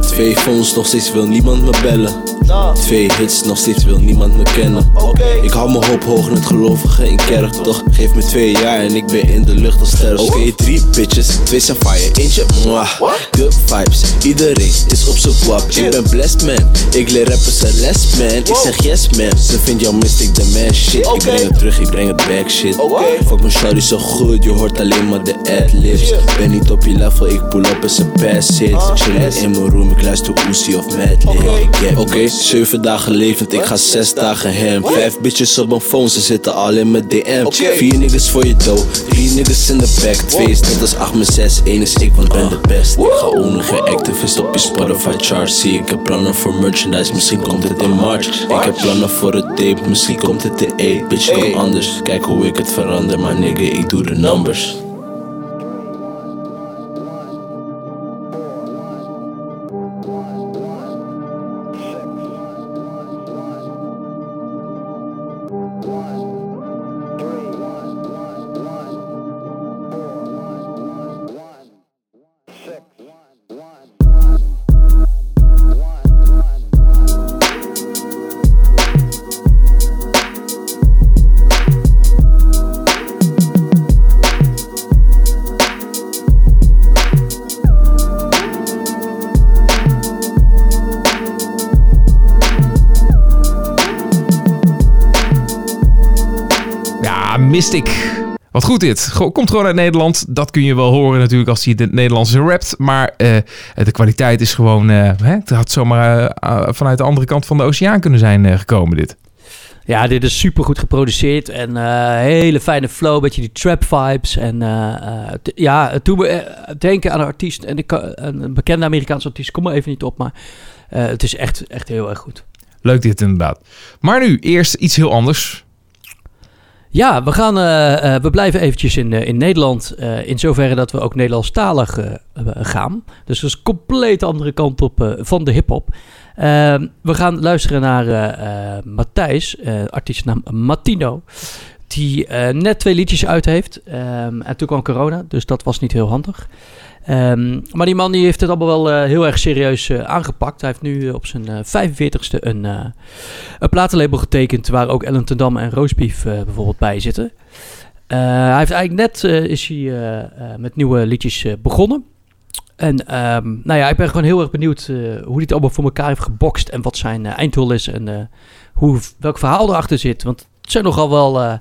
Twee phones, nog steeds wil niemand me bellen Twee hits, nog steeds wil niemand me kennen. Ik hou mijn hoop hoog in het gelovige in kerk Toch? Geef me twee jaar en ik ben in de lucht als sterren. Oké, drie bitches, twee zijn fire, eentje mwah. Good vibes, iedereen is op z'n kwap Ik ben blessed man, ik leer rappers een les man. Ik zeg yes man, ze vindt jou mystic the man shit. Ik breng het terug, ik breng het back shit. Fuck mijn shawty zo goed, je hoort alleen maar de ad-libs. Ben niet op je level, ik pull up en ze pass it Chillen in mijn room, ik luister Uzi of Madlib. Oké, zeven dagen levend, ik ga zes dagen hem. Vijf bitches op mijn phone, ze zitten al in mijn DM Vier niggas voor je dough, drie niggas in de back. Twee is net als 8 met 6, één is ik, want ben de best. Ik ga ownen, geen activist op je Spotify chart. Zie ik heb plannen voor merchandise, misschien komt het in March. Ik heb plannen voor het tape, misschien komt het in 8 Bitch, kom anders, kijk hoe ik het verander Maar nigga, ik doe de numbers Mystic. Wat goed dit. Komt gewoon uit Nederland. Dat kun je wel horen natuurlijk als hij het Nederlandse rapt. Maar eh, de kwaliteit is gewoon... eh, hè, het had zomaar eh, uh, vanuit de andere kant van de oceaan kunnen zijn gekomen dit. Ja, dit is super goed geproduceerd en eh, hele fijne flow, beetje die trap vibes. En ja, het doet me eh, denken aan een artiest, en een bekende Amerikaanse artiest, kom er even niet op, maar het is echt, echt heel erg goed. Leuk dit inderdaad. Maar nu eerst iets heel anders. Ja, we, gaan, eh, eh, we blijven eventjes in, eh, in Nederland. in zoverre dat we ook Nederlandstalig gaan. Dus dat is compleet andere kant op van de hip-hop. Ehm, we gaan luisteren naar Matthijs, artiestnaam Martino. Die net twee liedjes uit heeft. Ehm, en toen kwam corona, dus dat was niet heel handig. Ehm, maar die man die heeft het allemaal wel eh, heel erg serieus eh, aangepakt. Hij heeft nu eh, op zijn eh 45ste een, een platenlabel getekend waar ook Ellen ten Damme en Roastbeef eh, bijvoorbeeld bij zitten. Hij heeft eigenlijk net is hij, met nieuwe liedjes begonnen. En ehm, nou ja, ik ben gewoon heel erg benieuwd hoe hij het allemaal voor elkaar heeft gebokst en wat zijn einddoel is en hoe, welk verhaal erachter zit. Want het zijn nogal wel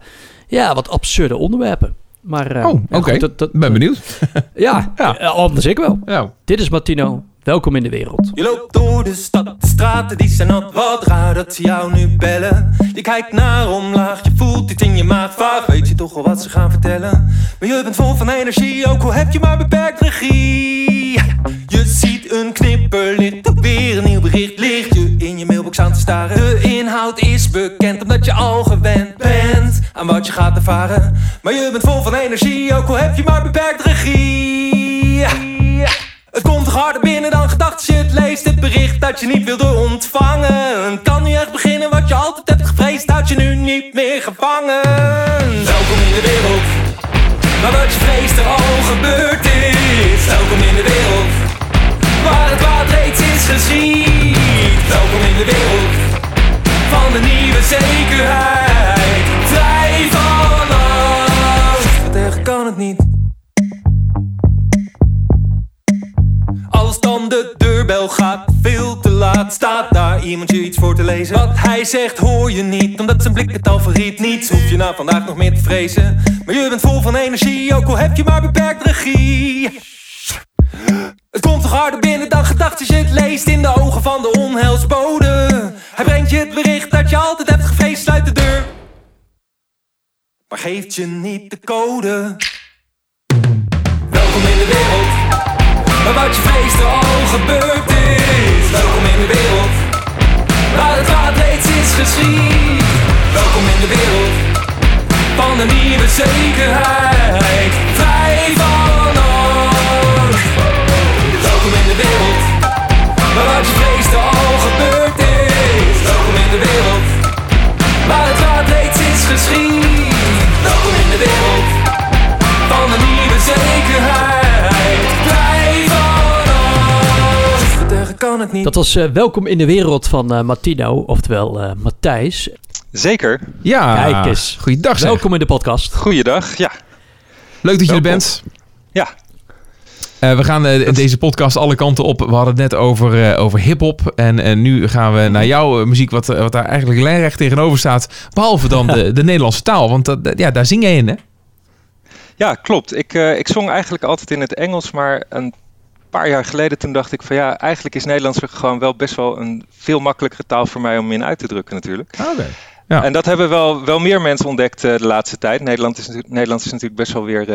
ja, wat absurde onderwerpen. Maar, eh, Oh, oké. Ben benieuwd. Ja, Ja. eh, anders ik wel. Ja. Dit is Martino. Welkom in de wereld. Je loopt door de stad, de straten die zijn nat. Wat raar dat ze jou nu bellen. Je kijkt naar omlaag, je voelt iets in je maag. Vaag weet je toch wel wat ze gaan vertellen. Maar je bent vol van energie, ook al heb je maar beperkt regie. Je ziet een knipperlicht, weer een nieuw bericht. Ligt De inhoud is bekend, omdat je al gewend bent aan wat je gaat ervaren. Maar je bent vol van energie, ook al heb je maar beperkt regie. Het komt harder binnen dan gedacht je het leest. Het bericht dat je niet wilde ontvangen. Kan nu echt beginnen wat je altijd hebt gevreesd. Houdt je nu niet meer gevangen. Welkom in de wereld. Waar wat je vreest er al gebeurd is. Welkom in de wereld. Waar het kwaad reeds is geschied. Welkom in de wereld. Van de nieuwe zekerheid. Vrij van angst. Wat kan het niet. Als dan de deurbel gaat, veel te laat, staat daar iemand je iets voor te lezen. Wat hij zegt hoor je niet, omdat zijn blik het al verriet. Niets hoef je nou vandaag nog meer te vrezen. Maar je bent vol van energie, ook al heb je maar beperkt regie. Het komt toch harder binnen dan gedacht als je het leest in de ogen van de onheilsbode. Hij brengt je het bericht dat je altijd hebt gevreesd, sluit de deur. Maar geeft je niet de code. Welkom in de wereld. Maar wat je vreest er al gebeurd is Welkom in de wereld Waar het kwaad reeds is geschied Welkom in de wereld Van de nieuwe zekerheid Vrij van de wereld Maar wat je vreest er al gebeurd is Welkom in de wereld Waar het kwaad reeds is geschied Welkom in de wereld van de nieuwe zekerheid. Blij van ons. Wat erger kan het niet. Dat was eh, Welkom in de wereld van eh, Martino, oftewel eh Matthijs. Zeker. Ja, Kijk eens. Goeiedag zeg. Welkom in de podcast. Goeiedag. Ja. Leuk dat je er bent. Ja. Eh, we gaan eh, deze podcast alle kanten op. We hadden het net over, eh, over hip-hop. En nu gaan we naar jouw muziek, wat, wat daar eigenlijk lijnrecht tegenover staat. Behalve dan de, de Nederlandse taal. Want dat, ja, daar zing jij in, hè? Ja, klopt. Ik, ik zong eigenlijk altijd in het Engels, maar een paar jaar geleden toen dacht ik van ja, eigenlijk is Nederlands gewoon wel best wel een veel makkelijkere taal voor mij om in uit te drukken natuurlijk. Oké. Ja. En dat hebben wel, wel meer mensen ontdekt de laatste tijd. Nederland is, natuurlijk- Nederlands is natuurlijk best wel weer,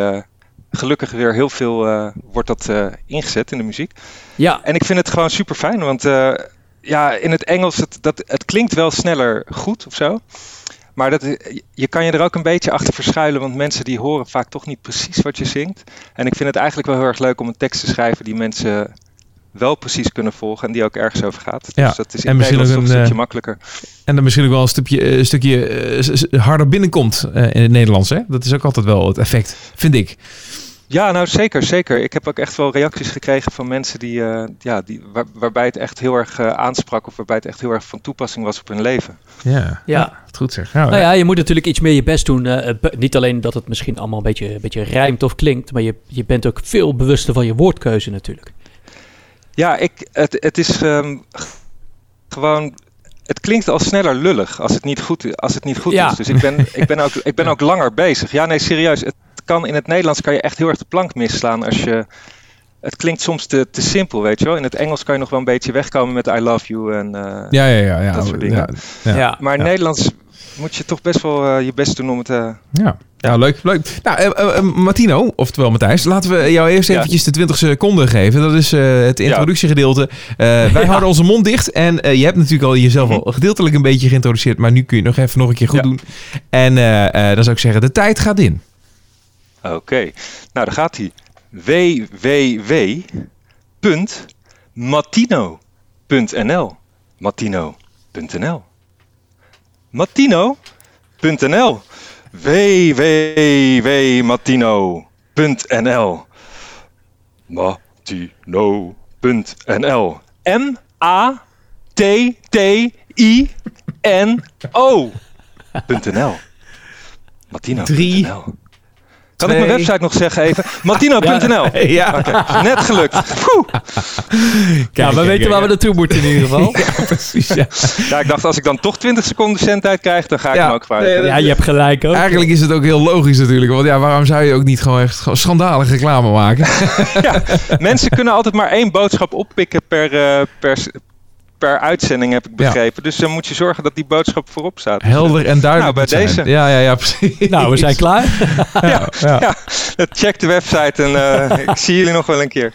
gelukkig weer heel veel eh, wordt dat eh, ingezet in de muziek. Ja, En ik vind het gewoon super fijn, want eh, ja, in het Engels, het, dat, het klinkt wel sneller goed of zo. Maar dat, je kan je er ook een beetje achter verschuilen, want mensen die horen vaak toch niet precies wat je zingt. En ik vind het eigenlijk wel heel erg leuk om een tekst te schrijven die mensen wel precies kunnen volgen en die ook ergens over gaat. Ja, Dus dat is en in misschien Nederlands ook toch een een, stukje eh, makkelijker. En dan misschien ook wel een stukje, eh, een stukje eh, harder binnenkomt eh, in het Nederlands, hè? Dat is ook altijd wel het effect, vind ik. Ja, nou zeker, zeker. Ik heb ook echt wel reacties gekregen van mensen die, eh, ja, die, waar- waarbij het echt heel erg aansprak of waarbij het echt heel erg van toepassing was op hun leven. Ja, Ja. het goed zeg. Ja, nou ja, je moet natuurlijk iets meer je best doen. eh, niet alleen dat het misschien allemaal een beetje, een beetje rijmt of klinkt, maar je, je bent ook veel bewuster van je woordkeuze natuurlijk. Ja, ik, het, het is ehm, gewoon. het klinkt al sneller lullig als het niet goed, als het niet goed Ja. is. Dus ik ben, ik, ben ook, ik ben ook langer bezig. Ja, nee, serieus. Het kan, in het Nederlands kan je echt heel erg de plank misslaan als je... Het klinkt soms te, te simpel, weet je wel. In het Engels kan je nog wel een beetje wegkomen met I love you en... eh, Ja, ja, ja. ja. Dat soort dingen. Ja, Ja. ja. Maar in Ja. Nederlands moet je toch best wel eh, je best doen om het... eh, Ja, ja leuk. leuk. Nou, Martino, oftewel Matthijs, laten we jou eerst Ja. eventjes de 20 seconden geven. Dat is eh, het introductiegedeelte. Eh, wij houden onze mond dicht. En eh, je hebt natuurlijk al jezelf al gedeeltelijk een beetje geïntroduceerd, maar nu kun je het nog even nog een keer goed Ja. doen. En eh, eh, dan zou ik zeggen, de tijd gaat in. Oké, nou daar gaat hij. www.matino.nl Matino.nl Matino.nl www.matino.nl Matino.nl M-A-T-T-I-N-O.nl Matino.nl Drie, Kan ik mijn website nog zeggen even? Matino.nl Ja, Oké, net gelukt. Poeh. ja, we weten waar we naartoe moeten in ieder geval. Ja, precies. Ja. Ja, ik dacht als ik dan toch 20 seconden zendtijd krijg, dan ga ik Ja, hem ook kwijt. Ja, je hebt gelijk ook. Eigenlijk is het ook heel logisch natuurlijk. Want ja, waarom zou je ook niet gewoon echt gewoon schandalige reclame maken? Mensen kunnen altijd maar één boodschap oppikken per, eh, per, per uitzending, heb ik Ja. begrepen. Dus dan moet je zorgen dat die boodschap voorop staat. Helder en duidelijk. Nou, bij zijn. deze. Ja, ja, ja, precies. Nou, we zijn klaar. Ja, ja. Ja, check de website en eh, ik zie jullie nog wel een keer.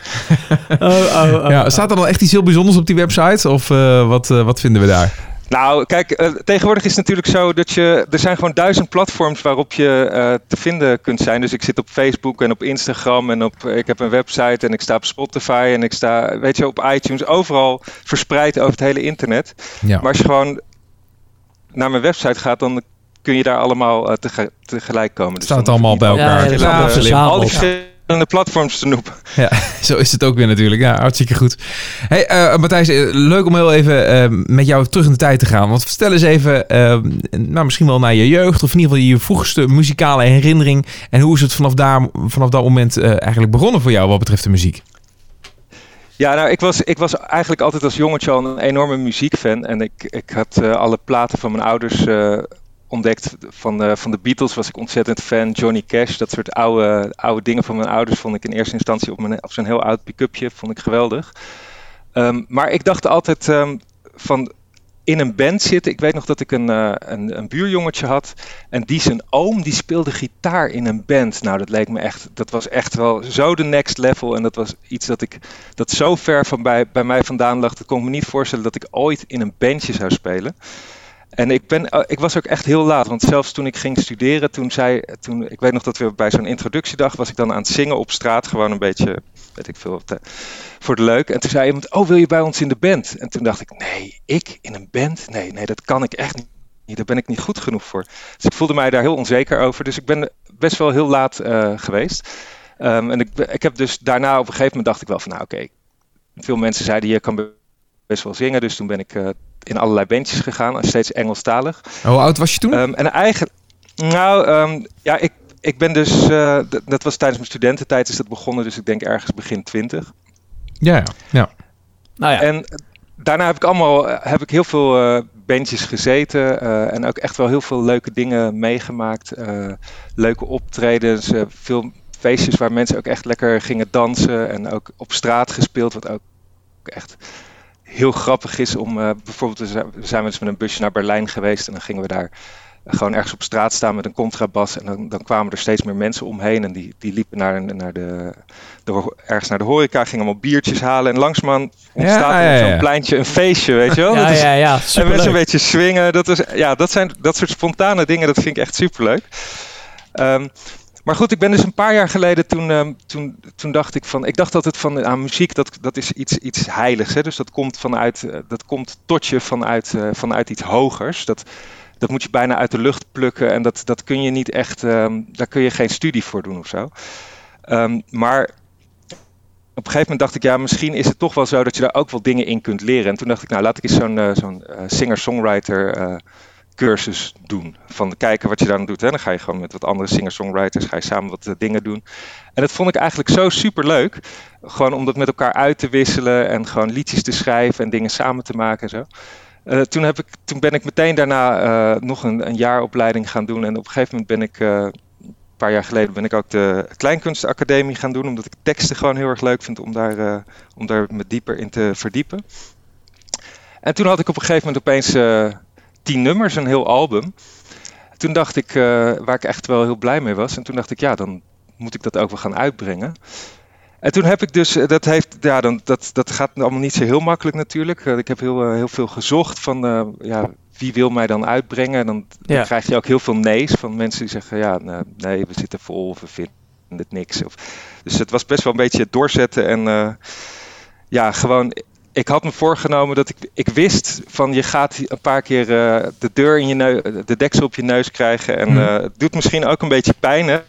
Oh, oh, oh. Ja, staat er dan echt iets heel bijzonders op die website? Of eh, wat, eh, wat vinden we daar? Nou, kijk, eh, tegenwoordig is het natuurlijk zo dat je. Er zijn gewoon duizend platforms waarop je eh, te vinden kunt zijn. Dus ik zit op Facebook en op Instagram en op. Ik heb een website en ik sta op Spotify en ik sta, weet je, op iTunes. Overal verspreid over het hele internet. Ja. Maar als je gewoon naar mijn website gaat, dan kun je daar allemaal eh, tege- tegelijk komen. Dus Staat het dan hoef allemaal bij Ja, elkaar. ja, dat is allemaal alle- verzameld. al die verschillende platforms te noemen. Ja, zo is het ook weer natuurlijk. Ja, hartstikke goed. Hey, eh, Matthijs, eh, leuk om heel even eh, met jou terug in de tijd te gaan. Want vertel eens even, nou, misschien wel naar je jeugd... of in ieder geval je vroegste muzikale herinnering... en hoe is het vanaf, daar, vanaf dat moment eigenlijk begonnen voor jou wat betreft de muziek? Ja, nou, ik was, ik was eigenlijk altijd als jongetje al een enorme muziekfan. En ik, ik had alle platen van mijn ouders ontdekt. Van, de van de Beatles was ik ontzettend fan. Johnny Cash, dat soort oude, oude dingen van mijn ouders vond ik in eerste instantie op, mijn, op zo'n heel oud pick-upje. Vond ik geweldig. Ehm, maar ik dacht altijd ehm, van in een band zitten. Ik weet nog dat ik een, eh, een, een buurjongetje had. En die zijn oom, die speelde gitaar in een band. Nou, dat leek me echt, dat was echt wel zo de next level. En dat was iets dat ik, dat zo ver van bij, bij mij vandaan lag. Dat kon ik me niet voorstellen dat ik ooit in een bandje zou spelen. En ik, ben, eh, ik was ook echt heel laat, want zelfs toen ik ging studeren, toen zei, toen, ik weet nog dat we bij zo'n introductiedag was ik dan aan het zingen op straat, gewoon een beetje, weet ik veel, te- voor de leuk. En toen zei iemand, oh wil je bij ons in de band? En toen dacht ik, nee, ik in een band? Nee, nee, dat kan ik echt niet. Daar ben ik niet goed genoeg voor. Dus ik voelde mij daar heel onzeker over. Dus ik ben best wel heel laat eh, geweest. Ehm, en ik, ik heb dus daarna op een gegeven moment dacht ik wel van, nou oké, veel mensen zeiden je kan best wel zingen. Dus toen ben ik eh, in allerlei bandjes gegaan, steeds Engelstalig. Hoe oud was je toen? Ehm, en eigenlijk, nou ehm, ja, ik, ik ben dus, eh, dat was tijdens mijn studententijd is dat begonnen. Dus ik denk ergens begin twintig. ja, ja, ja. Nou ja, En daarna heb ik allemaal eh, heb ik heel veel eh bandjes gezeten eh, en ook echt wel heel veel leuke dingen meegemaakt. eh, leuke optredens, eh, veel feestjes waar mensen ook echt lekker gingen dansen en ook op straat gespeeld, wat ook echt heel grappig is om eh, bijvoorbeeld we zijn, we eens met een busje naar Berlijn geweest en dan gingen we daar gewoon ergens op straat staan met een contrabas en dan, dan kwamen er steeds meer mensen omheen en die, die liepen naar, naar de, ergens naar de horeca, gingen allemaal biertjes halen en langzamerhand ontstaat Ja, er ja, zo'n pleintje een feestje, weet je wel? ja, is- ja, ja, en mensen een beetje swingen. Dat, is, ja, dat zijn dat soort spontane dingen, dat vind ik echt superleuk. Ehm, maar goed, ik ben dus een paar jaar geleden, toen, ehm, toen, toen dacht ik van, ik dacht dat het van aan muziek, dat, dat is iets, iets heiligs. Hè? Dus dat komt, vanuit, eh, dat komt tot je vanuit, eh, vanuit iets hogers. Dat, dat moet je bijna uit de lucht plukken en dat, dat kun je niet echt, ehm, daar kun je geen studie voor doen of zo. Ehm, maar op een gegeven moment dacht ik, ja, misschien is het toch wel zo dat je daar ook wel dingen in kunt leren. En toen dacht ik, nou, laat ik eens zo'n eh, zo'n eh, singer-songwriter cursus doen. Van kijken wat je dan doet. Hè. Dan ga je gewoon met wat andere singer-songwriters, ga je samen wat eh, dingen doen. En dat vond ik eigenlijk zo super leuk. Gewoon om dat met elkaar uit te wisselen en gewoon liedjes te schrijven en dingen samen te maken en zo. Eh, toen, heb ik, toen ben ik meteen daarna eh, nog een, een jaar opleiding gaan doen. En op een gegeven moment ben ik, een paar jaar geleden, ben ik ook de Kleinkunstacademie gaan doen. Omdat ik teksten gewoon heel erg leuk vind om daar, om daar me dieper in te verdiepen. En toen had ik op een gegeven moment opeens tien nummers, een heel album. Toen dacht ik, eh, waar ik echt wel heel blij mee was. En toen dacht ik, ja, dan moet ik dat ook wel gaan uitbrengen. En toen heb ik dus, eh, dat, heeft, ja, dan, dat, dat gaat allemaal niet zo heel makkelijk natuurlijk. Eh, ik heb heel, heel veel gezocht van, ja, wie wil mij dan uitbrengen? En dan, dan Ja. krijg je ook heel veel nee's van mensen die zeggen, ja, nou, nee, we zitten vol of we vinden het niks. Of, dus het was best wel een beetje doorzetten en ja, gewoon... Ik had me voorgenomen dat ik, ik wist van je gaat een paar keer eh, de deur in je neus, de deksel op je neus krijgen. En Mhm. eh, het doet misschien ook een beetje pijn, hè?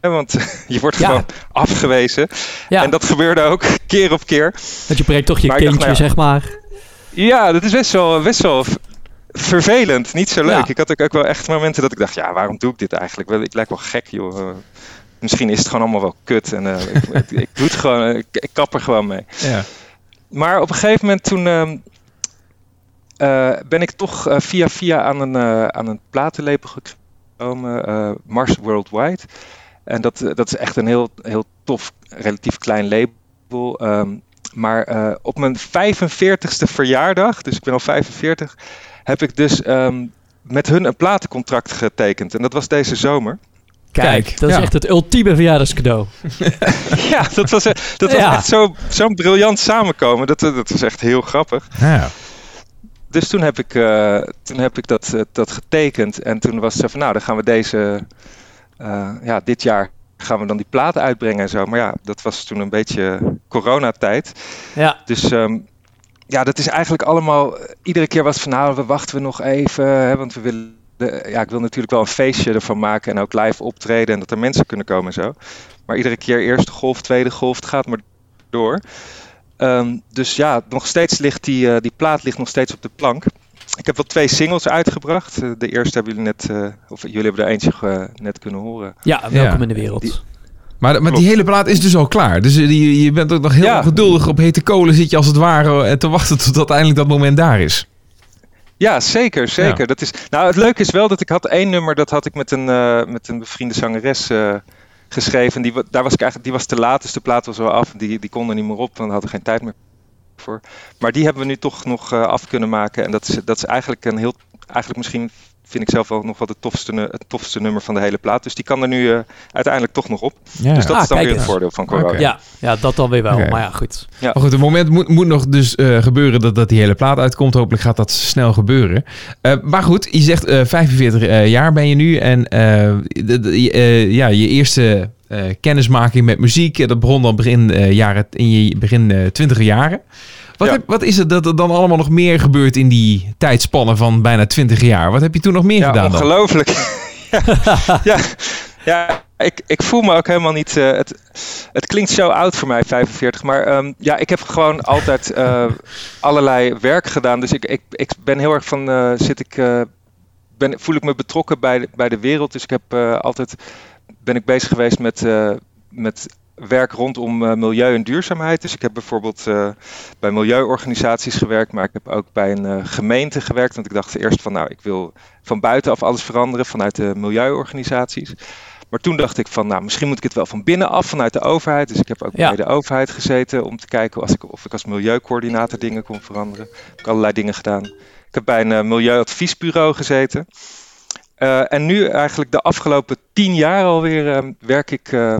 Want je wordt Ja. gewoon afgewezen. Ja, En dat gebeurde ook keer op keer. want je brengt toch je Maar kindje, nou zeg maar. Ja, dat is best wel, best wel vervelend. Niet zo leuk. Ja. Ik had ook, ook wel echt momenten dat ik dacht, ja, waarom doe ik dit eigenlijk? Ik lijk wel gek, joh. Eh, misschien is het gewoon allemaal wel kut. En ik, ik, ik doe het gewoon, ik, ik kap er gewoon mee. Ja. Maar op een gegeven moment toen ehm, eh, ben ik toch eh, via via aan een, eh, aan een platenlabel gekomen, Mars Worldwide. En dat, dat is echt een heel, heel tof, relatief klein label. ehm, maar op mijn 45ste verjaardag, dus ik ben al 45, heb ik dus ehm, met hun een platencontract getekend. En dat was deze zomer. Kijk, dat is ja. echt het ultieme verjaardagscadeau. ja, dat was, eh, dat was Ja. echt zo- zo'n briljant samenkomen. Dat, eh, dat was echt heel grappig. Ja. Dus toen heb ik, eh, toen heb ik dat, dat getekend. En toen was het zo van, nou, dan gaan we deze, eh, ja, dit jaar gaan we dan die platen uitbrengen en zo. Maar ja, dat was toen een beetje coronatijd. Ja, Dus ehm, ja, dat is eigenlijk allemaal, iedere keer was van, nou, we wachten we nog even, hè, want we willen, ja, ik wil natuurlijk wel een feestje ervan maken en ook live optreden en dat er mensen kunnen komen en zo. Maar iedere keer eerste golf, tweede golf, het gaat maar door. Ehm, dus ja, nog steeds ligt die, eh, die plaat ligt nog steeds op de plank. Ik heb wel twee singles uitgebracht. Eh, De eerste hebben jullie net, eh, of jullie hebben er eentje net kunnen horen. ja welkom Ja. in de wereld. Die- Maar, maar die hele plaat is dus al klaar. Dus die, je bent ook nog heel Ja. geduldig op hete kolen zit je als het ware te wachten tot uiteindelijk dat moment daar is. Ja, zeker, zeker. Ja. Dat is, nou, het leuke is wel dat ik had één nummer, dat had ik met een, eh, met een bevriende zangeres eh, geschreven. Die, daar was ik eigenlijk, die was te laat, dus de plaat was wel af. Die, die kon er niet meer op, want we hadden geen tijd meer voor. Maar die hebben we nu toch nog eh, af kunnen maken. En dat is, dat is eigenlijk een heel, eigenlijk misschien vind ik zelf wel nog wel de tofste, het tofste nummer van de hele plaat. Dus die kan er nu eh, uiteindelijk toch nog op. Ja. Dus dat Ah, is dan kijk weer het voordeel van corona. Ja, ja, dat dan weer wel. Maar ja, goed. Maar goed, het moment moet, moet nog dus eh, gebeuren dat, dat die hele plaat uitkomt. Hopelijk gaat dat snel gebeuren. Eh, maar goed, je zegt eh 45 eh, jaar ben je nu. En eh, de- de- eh, ja, je eerste eh, kennismaking met muziek, dat begon dan begin, eh, jaren, in je begin eh, twintiger jaren. Wat, Ja. heb, wat is het dat er dan allemaal nog meer gebeurt in die tijdspannen van bijna 20 jaar? Wat heb je toen nog meer Ja, gedaan dan? ongelooflijk. ja, ja, ja ik, ik voel me ook helemaal niet... eh, het, het klinkt zo oud voor mij, 45. Maar ehm, ja, ik heb gewoon altijd eh, allerlei werk gedaan. Dus ik, ik, ik ben heel erg van... eh, zit ik, ben, voel ik me betrokken bij de, bij de wereld. Dus ik heb altijd... Ben ik bezig geweest met... met werk rondom eh, milieu en duurzaamheid. Dus ik heb bijvoorbeeld eh, bij milieuorganisaties gewerkt, maar ik heb ook bij een eh, gemeente gewerkt. Want ik dacht eerst van, nou, ik wil van buitenaf alles veranderen vanuit de milieuorganisaties. Maar toen dacht ik van, nou, misschien moet ik het wel van binnenaf, vanuit de overheid. Dus ik heb ook Ja. bij de overheid gezeten om te kijken als ik, of ik als milieucoördinator dingen kon veranderen. Ik heb allerlei dingen gedaan. Ik heb bij een milieuadviesbureau gezeten. En nu eigenlijk de afgelopen tien jaar alweer eh, werk ik eh,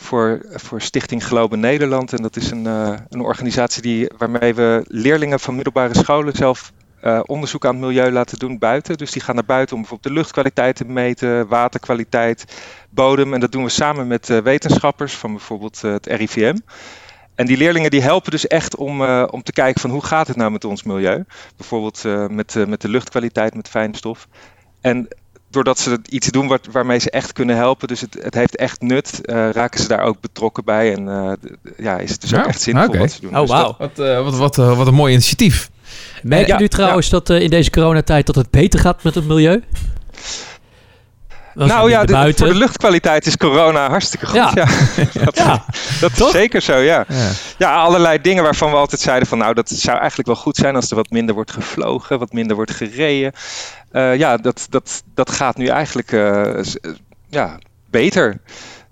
voor, voor Stichting Globe Nederland. En dat is een, eh, een organisatie die, waarmee we leerlingen van middelbare scholen zelf eh, onderzoek aan het milieu laten doen buiten. Dus die gaan naar buiten om bijvoorbeeld de luchtkwaliteit te meten, waterkwaliteit, bodem. En dat doen we samen met eh, wetenschappers van bijvoorbeeld het RIVM. En die leerlingen die helpen dus echt om, om te kijken van hoe gaat het nou met ons milieu. Bijvoorbeeld met, met de luchtkwaliteit, met fijnstof. En doordat ze iets doen wat, waarmee ze echt kunnen helpen, dus het, het heeft echt nut, eh, raken ze daar ook betrokken bij. En eh, ja, is het dus ook echt zinvol wat ze doen. Oh, Dus dat- wauw. Wat, eh, wat, wat, eh, wat een mooi initiatief. Merk je Ja, nu trouwens dat eh, in deze coronatijd dat het beter gaat met het milieu? Nou ja, de- voor de luchtkwaliteit is corona hartstikke goed. Ja. Ja, dat, Ja, dat is zeker zo, ja. Ja. Ja, allerlei dingen waarvan we altijd zeiden van nou, dat zou eigenlijk wel goed zijn als er wat minder wordt gevlogen, wat minder wordt gereden. Eh, ja, dat, dat, dat gaat nu eigenlijk eh, eh, ja, beter.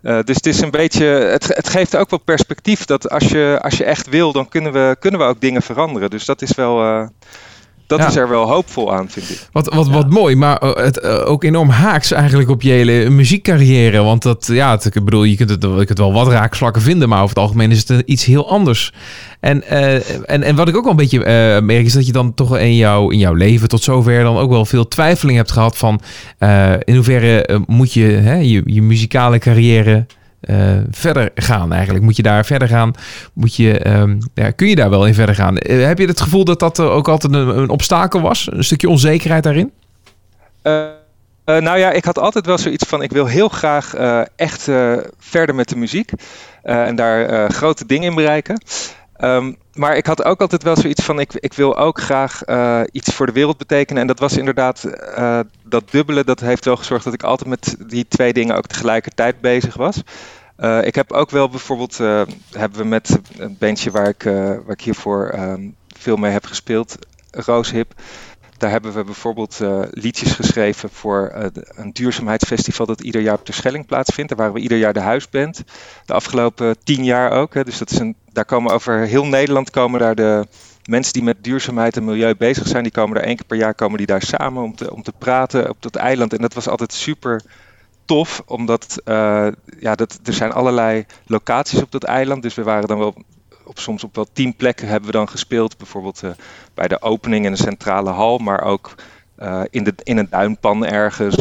Dus het is een beetje, het, het geeft ook wel perspectief dat als je, als je echt wil, dan kunnen we, kunnen we ook dingen veranderen. Dus dat is wel, dat Ja. is er wel hoopvol aan, vind ik. Wat, wat, wat mooi, maar eh, het, eh, ook enorm haaks eigenlijk op je hele muziekcarrière. Want dat, ja, het, ik bedoel, je kunt het, je kunt wel wat raakvlakken vinden, maar over het algemeen is het iets heel anders. En, eh, en, en wat ik ook wel een beetje merk, is dat je dan toch in, jouw in jouw leven tot zover dan ook wel veel twijfeling hebt gehad van eh, in hoeverre moet je hè, je, je muzikale carrière eh, verder gaan eigenlijk? Moet je daar verder gaan? Moet je, ehm, ja, kun je daar wel in verder gaan? Eh, heb je het gevoel dat dat ook altijd een, een obstakel was? Een stukje onzekerheid daarin? Eh, nou ja, ik had altijd wel zoiets van: ik wil heel graag echt verder met de muziek en daar grote dingen in bereiken. Ehm, maar ik had ook altijd wel zoiets van: ik, ik wil ook graag iets voor de wereld betekenen. En dat was inderdaad dat dubbele, dat heeft wel gezorgd dat ik altijd met die twee dingen ook tegelijkertijd bezig was. Eh, ik heb ook wel bijvoorbeeld, eh, hebben we met een bandje waar ik, eh, waar ik hiervoor ehm, veel mee heb gespeeld, Rooship. Daar hebben we bijvoorbeeld liedjes geschreven voor een duurzaamheidsfestival dat ieder jaar op de Schelling plaatsvindt. Daar waren we ieder jaar de huisband. De afgelopen tien jaar ook. Hè. Dus dat is een, daar komen over heel Nederland komen daar de mensen die met duurzaamheid en milieu bezig zijn. Die komen daar één keer per jaar komen die daar samen om te, om te praten op dat eiland. En dat was altijd super tof, omdat eh, ja, dat, er zijn allerlei locaties op dat eiland. Dus we waren dan wel op, soms op wel tien plekken hebben we dan gespeeld. Bijvoorbeeld eh, bij de opening in de centrale hal, maar ook eh, in, de, in een duinpan ergens.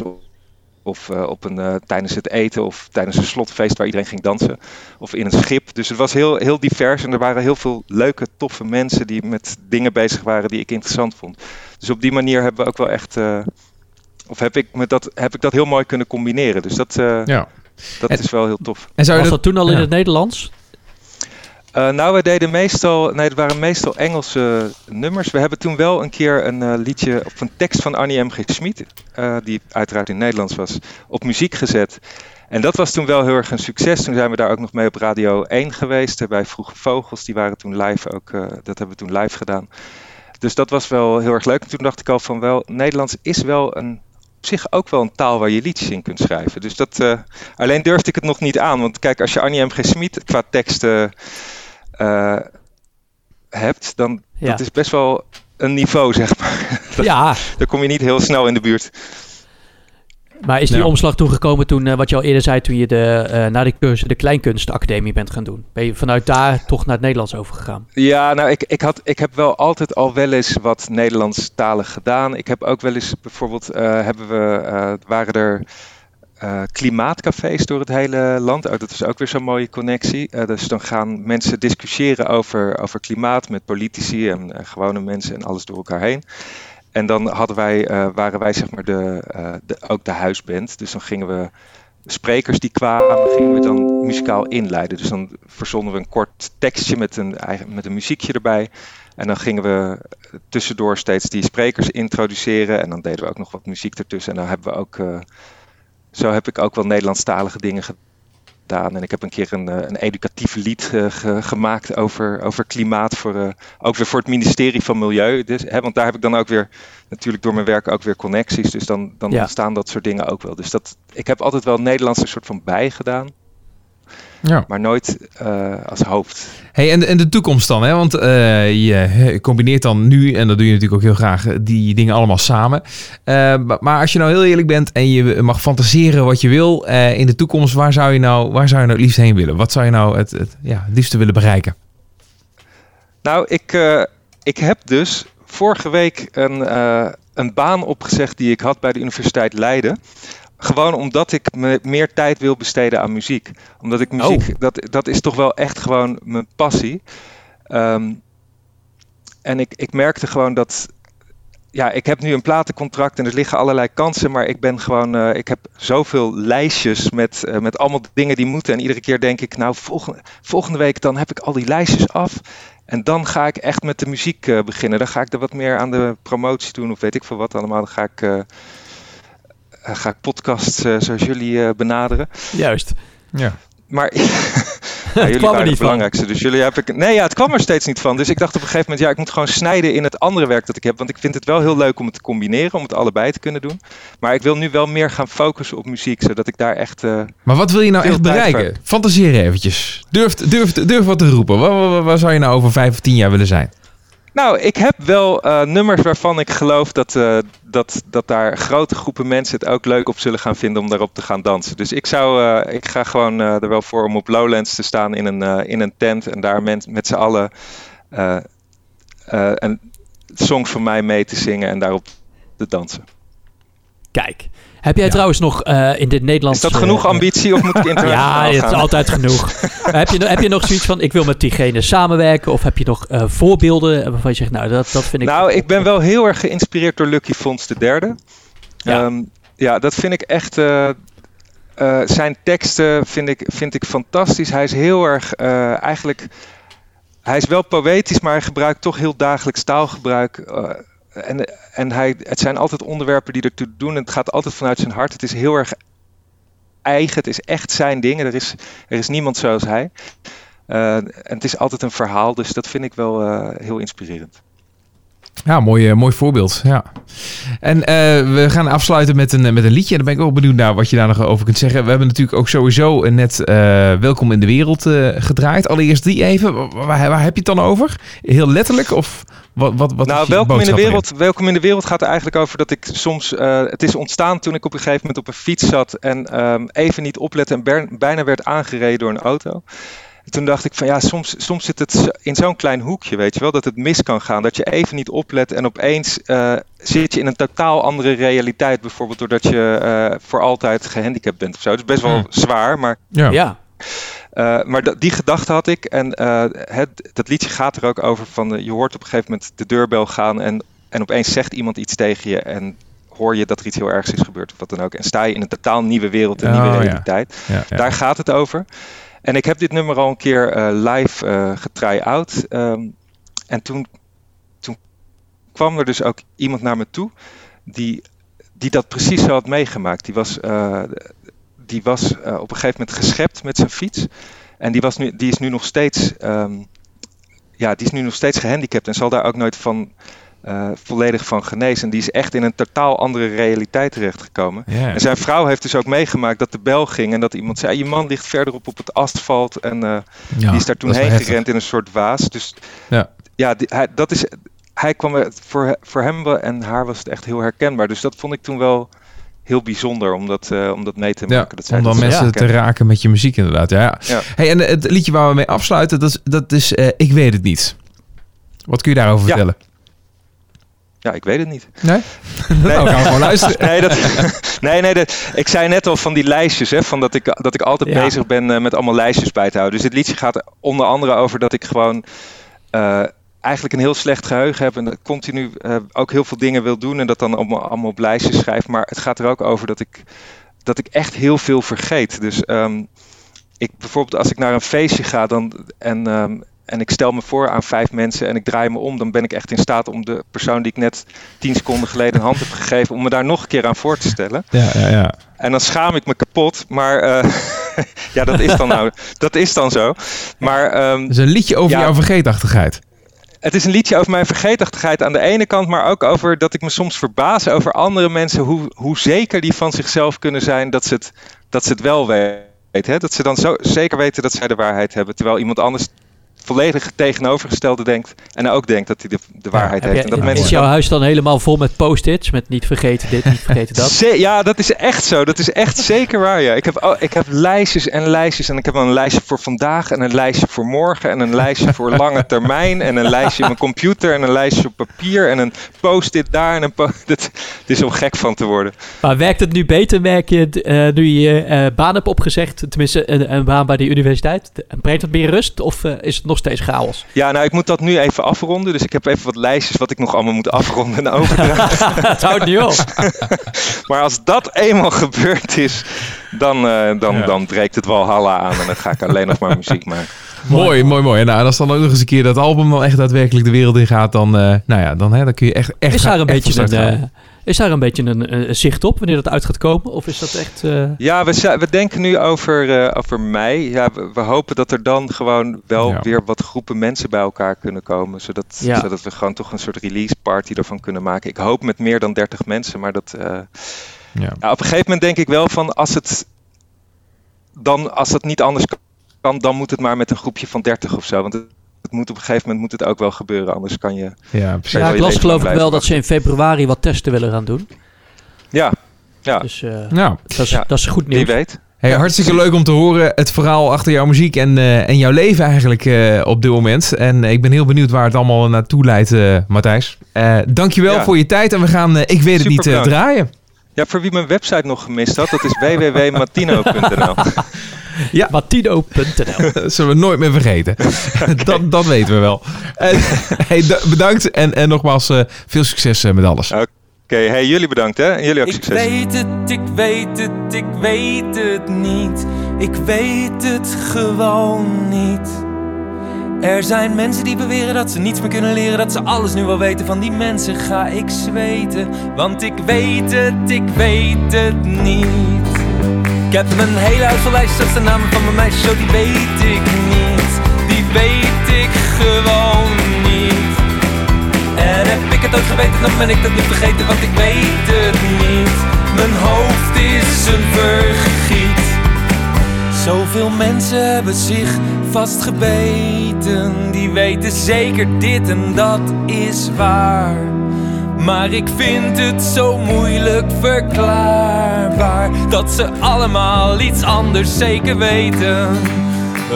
Of eh, op een, eh, tijdens het eten of tijdens een slotfeest waar iedereen ging dansen. Of in een schip. Dus het was heel, heel divers en er waren heel veel leuke, toffe mensen die met dingen bezig waren die ik interessant vond. Dus op die manier hebben we ook wel echt. eh, of heb ik, me dat, heb ik dat heel mooi kunnen combineren. Dus dat, eh, Ja. dat En- is wel heel tof. En zou je Was dat, dat toen al in het Nederlands? Eh, nou, we deden meestal, nee, het waren meestal Engelse nummers. We hebben toen wel een keer een eh, liedje of een tekst van Annie M. G. Schmid, eh, die uiteraard in Nederlands was, op muziek gezet. En dat was toen wel heel erg een succes. Toen zijn we daar ook nog mee op Radio 1 geweest, bij Vroege Vogels. Die waren toen live ook, dat hebben we toen live gedaan. Dus dat was wel heel erg leuk. En toen dacht ik al van wel, Nederlands is wel een, op zich ook wel een taal waar je liedjes in kunt schrijven. Dus dat, eh, alleen durfde ik het nog niet aan. Want kijk, als je Annie M. G. Schmid qua teksten eh, hebt, dan Ja. dat is best wel een niveau, zeg maar. Ja, Daar kom je niet heel snel in de buurt. Maar is die Ja. omslag toegekomen toen, eh, wat je al eerder zei, toen je de, naar de, cursus, de Kleinkunstacademie bent gaan doen? Ben je vanuit daar toch naar het Nederlands overgegaan? Ja, nou, ik, ik, had, ik heb wel altijd al wel eens wat Nederlandstalig gedaan. Ik heb ook wel eens, bijvoorbeeld, eh, hebben we, waren er klimaatcafés door het hele land. Oh, dat is ook weer zo'n mooie connectie. Dus dan gaan mensen discussiëren over, over klimaat met politici en gewone mensen en alles door elkaar heen. En dan hadden wij, eh, waren wij zeg maar de, eh, de, ook de huisband. Dus dan gingen we sprekers die kwamen, gingen we dan muzikaal inleiden. Dus dan verzonnen we een kort tekstje met een, met een muziekje erbij. En dan gingen we tussendoor steeds die sprekers introduceren. En dan deden we ook nog wat muziek ertussen. En dan hebben we ook, eh, zo heb ik ook wel Nederlandstalige dingen gedaan. En ik heb een keer een, eh, een educatief lied eh, ge- gemaakt over, over klimaat. Voor, eh, ook weer voor het ministerie van Milieu. Dus, hè, want daar heb ik dan ook weer, natuurlijk door mijn werk ook weer connecties. Dus dan, dan Ja. ontstaan dat soort dingen ook wel. Dus dat, ik heb altijd wel Nederlands een soort van bij gedaan. Ja. Maar nooit eh, als hoofd. Hey, en, en de toekomst dan, hè? Want eh, je combineert dan nu, en dat doe je natuurlijk ook heel graag, eh, die dingen allemaal samen. Maar- als je nou heel eerlijk bent en je mag fantaseren wat je wil in de toekomst, waar zou je nou, waar zou je nou het liefst heen willen? Wat zou je nou het, het, ja, het liefste willen bereiken? Nou, ik, ik heb dus vorige week een, een baan opgezegd die ik had bij de Universiteit Leiden. Gewoon omdat ik me meer tijd wil besteden aan muziek. Omdat ik muziek, dat, dat is toch wel echt gewoon mijn passie. Ehm, en ik, ik merkte gewoon dat. Ja, ik heb nu een platencontract en er liggen allerlei kansen, maar ik ben gewoon. eh, ik heb zoveel lijstjes met, eh, met allemaal dingen die moeten. En iedere keer denk ik, nou, volgende, volgende week dan heb ik al die lijstjes af. En dan ga ik echt met de muziek eh, beginnen. Dan ga ik er wat meer aan de promotie doen of weet ik veel wat allemaal. Dan ga ik, ga ik podcasts eh, zoals jullie eh, benaderen. Juist. Ja. Maar ja, jullie kwam er waren niet het van. belangrijkste. Dus jullie heb ik. Nee, ja, het kwam er steeds niet van. Dus ik dacht op een gegeven moment, ja, ik moet gewoon snijden in het andere werk dat ik heb. Want ik vind het wel heel leuk om het te combineren, om het allebei te kunnen doen. Maar ik wil nu wel meer gaan focussen op muziek, zodat ik daar echt. eh, Maar wat wil je nou echt bereiken? Fantaseer eventjes. Durf, durf, durf wat te roepen. Waar, waar, waar zou je nou over vijf of tien jaar willen zijn? Nou, ik heb wel eh, nummers waarvan ik geloof dat, eh, dat, dat daar grote groepen mensen het ook leuk op zullen gaan vinden om daarop te gaan dansen. Dus ik, zou, eh, ik ga gewoon er wel voor om op Lowlands te staan in een, in een tent en daar met, met z'n allen een songs van mij mee te zingen en daarop te dansen. Kijk. Heb jij trouwens nog eh, in dit Nederlands... Is dat genoeg eh, ambitie of moet ik Ja, internationaal het is altijd genoeg. heb, je, heb je nog zoiets van, ik wil met diegene samenwerken? Of heb je nog eh, voorbeelden waarvan je zegt, nou, dat, dat vind ik... Nou, ik ben wel heel erg geïnspireerd door Lucky Fons de derde. Ja. Ja, ja dat vind ik echt. eh, eh, zijn teksten vind ik, vind ik fantastisch. Hij is heel erg eh, eigenlijk. Hij is wel poëtisch, maar hij gebruikt toch heel dagelijks taalgebruik. En en hij, het zijn altijd onderwerpen die ertoe doen. En het gaat altijd vanuit zijn hart. Het is heel erg eigen. Het is echt zijn ding. Er is, er is niemand zoals hij. Eh, en het is altijd een verhaal. Dus dat vind ik wel eh, heel inspirerend. Ja, mooi, eh, mooi voorbeeld. Ja. En eh, we gaan afsluiten met een, met een liedje. En dan ben ik ook benieuwd naar wat je daar nog over kunt zeggen. We hebben natuurlijk ook sowieso eh, net eh, Welkom in de Wereld eh, gedraaid. Allereerst die even. Waar, waar heb je het dan over? Heel letterlijk? Of wat, wat, wat nou, welkom in, de erin? wereld, welkom in de wereld gaat er eigenlijk over dat ik soms. eh, het is ontstaan toen ik op een gegeven moment op een fiets zat en ehm, even niet oplette en bijna werd aangereden door een auto. En toen dacht ik van ja, soms, soms zit het in zo'n klein hoekje, weet je wel, dat het mis kan gaan. Dat je even niet oplet en opeens eh, zit je in een totaal andere realiteit. Bijvoorbeeld doordat je eh, voor altijd gehandicapt bent of zo. Het is best wel Hmm. zwaar, maar Ja. Ja, eh, maar dat- die gedachte had ik. En eh, het, dat liedje gaat er ook over van... je hoort op een gegeven moment de deurbel gaan... en, en opeens zegt iemand iets tegen je... en hoor je dat er iets heel ergs is gebeurd of wat dan ook. En sta je in een totaal nieuwe wereld, een Oh, nieuwe ja. realiteit. Ja, ja. Daar gaat het over. En ik heb dit nummer al een keer eh, live eh getry-out. Ehm, en toen, toen kwam er dus ook iemand naar me toe... die, die dat precies zo had meegemaakt. Die was, eh, die was op een gegeven moment geschept met zijn fiets... En die, was nu, die is nu nog steeds, ehm, ja, die is nu nog steeds gehandicapt en zal daar ook nooit van eh, volledig van genezen. En die is echt in een totaal andere realiteit terechtgekomen. En zijn vrouw heeft dus ook meegemaakt dat de bel ging en dat iemand zei: Je man ligt verderop op het asfalt. En eh, Ja, die is daar toen heen heftig. gerend in een soort waas. Dus Ja. ja, die- hij, dat is, hij kwam voor, voor hem en haar was het echt heel herkenbaar. Dus dat vond ik toen wel heel bijzonder om dat, eh, om dat mee te Ja, maken. dat zij om dan dat mensen te raken met je muziek inderdaad. Ja. Hey, en het liedje waar we mee afsluiten, dat is, dat is Ik weet het niet. Wat kun je daarover Ja. vertellen? Ja, ik weet het niet. Nee? nou, gaan we gewoon luisteren. Nee, dat, nee, nee dat, ik zei net al van die lijstjes, hè, van dat, ik, dat ik altijd Ja. bezig ben eh, met allemaal lijstjes bij te houden. Dus dit liedje gaat onder andere over dat ik gewoon eh, eigenlijk een heel slecht geheugen heb en dat ik continu eh, ook heel veel dingen wil doen en dat dan allemaal, allemaal op lijstjes schrijf. Maar het gaat er ook over dat ik, dat ik echt heel veel vergeet. Dus ehm, ik, bijvoorbeeld als ik naar een feestje ga dan, en, ehm, en ik stel me voor aan vijf mensen en ik draai me om, dan ben ik echt in staat om de persoon die ik net tien seconden geleden een hand heb gegeven, om me daar nog een keer aan voor te stellen. Ja, ja, ja. En dan schaam ik me kapot, maar eh, ja, dat is dan nou, dat is dan zo. Maar ehm, Het is een liedje over Ja. jouw vergeetachtigheid. het is een liedje over mijn vergeetachtigheid aan de ene kant, maar ook over dat ik me soms verbaas over andere mensen, hoe, hoe zeker die van zichzelf kunnen zijn dat ze het, dat ze het wel weten. Hè? Dat ze dan zo zeker weten dat zij de waarheid hebben, terwijl iemand anders volledig het tegenovergestelde denkt en ook denkt dat hij de, de waarheid heeft. en dat is jouw huis dan helemaal vol met post-its? Met niet vergeten dit, niet vergeten dat? Ze- ja, dat is echt zo. Dat is echt zeker waar. Ja. Ik, heb, oh, ik heb lijstjes en lijstjes. En ik heb een lijstje voor vandaag. En een lijstje voor morgen. En een lijstje voor lange termijn. En een lijstje in mijn computer. En een lijstje op papier. En een post-it daar. En een po dit, dit is om gek van te worden. Maar werkt het nu beter, merk je, eh, nu je eh, baan hebt opgezegd? Tenminste, een, een baan bij de universiteit. Brengt het meer rust of eh, is het nog steeds chaos? Ja, nou, ik moet dat nu even afronden. Dus ik heb even wat lijstjes wat ik nog allemaal moet afronden en overdragen. het houdt niet op. maar als dat eenmaal gebeurd is, dan, eh, dan, Ja. dan breekt het Walhalla aan. En dan ga ik alleen nog maar muziek maken. Mooi, mooi, mooi. Nou, en als dan ook nog eens een keer dat album dan echt daadwerkelijk de wereld in gaat, dan, eh, nou ja, dan, hè, dan kun je echt, echt Is daar, een echt van beetje een, eh, is daar een beetje een, zicht op wanneer dat uit gaat komen? Of is dat echt... eh, Ja, we, we denken nu over, eh, over mei. Ja, we, we hopen dat er dan gewoon wel Ja. weer wat groepen mensen bij elkaar kunnen komen. Zodat, Ja. zodat we gewoon toch een soort release party ervan kunnen maken. Ik hoop met meer dan 30 mensen, maar dat... eh, Ja. ja, op een gegeven moment denk ik wel van als het dan als het niet anders kan, dan moet het maar met een groepje van 30 of zo. Want het, moet op een gegeven moment moet het ook wel gebeuren, anders kan je. Ja, precies. Ja, ik las geloof ik wel dat ze in februari wat testen willen gaan doen. Ja, ja, Dus eh, Nou, dat, is, Ja. dat is goed wie nieuws. weet. hey, hartstikke leuk om te horen het verhaal achter jouw muziek en, eh, en jouw leven eigenlijk eh, op dit moment. En ik ben heel benieuwd waar het allemaal naartoe leidt, eh Matthijs. Eh dankjewel Ja. voor je tijd en we gaan, eh, ik weet het Super niet, eh, draaien. Ja, voor wie mijn website nog gemist had, dat is www.matino.nl. Matino.nl Dat zullen we nooit meer vergeten. dat, dat weten we wel. Eh, hey, bedankt en, en nogmaals eh, veel succes eh, met alles. Oké, hey, jullie bedankt hè. En jullie ook Ik succes. weet het, ik weet het, ik weet het niet. Ik weet het gewoon niet. Er zijn mensen die beweren dat ze niets meer kunnen leren, dat ze alles nu wel weten. Van die mensen ga ik zweten, want ik weet het, ik weet het niet. Ik heb mijn hele huis vol lijstjes, de namen van mijn meisjes, zo die weet ik niet. Die weet ik gewoon niet. En heb ik het ooit geweten, dan ben ik dat niet vergeten, want ik weet het niet. Mijn hoofd is een vergiet. Zoveel mensen hebben zich vastgebeten, die weten zeker dit en dat is waar. Maar ik vind het zo moeilijk verklaarbaar dat ze allemaal iets anders zeker weten.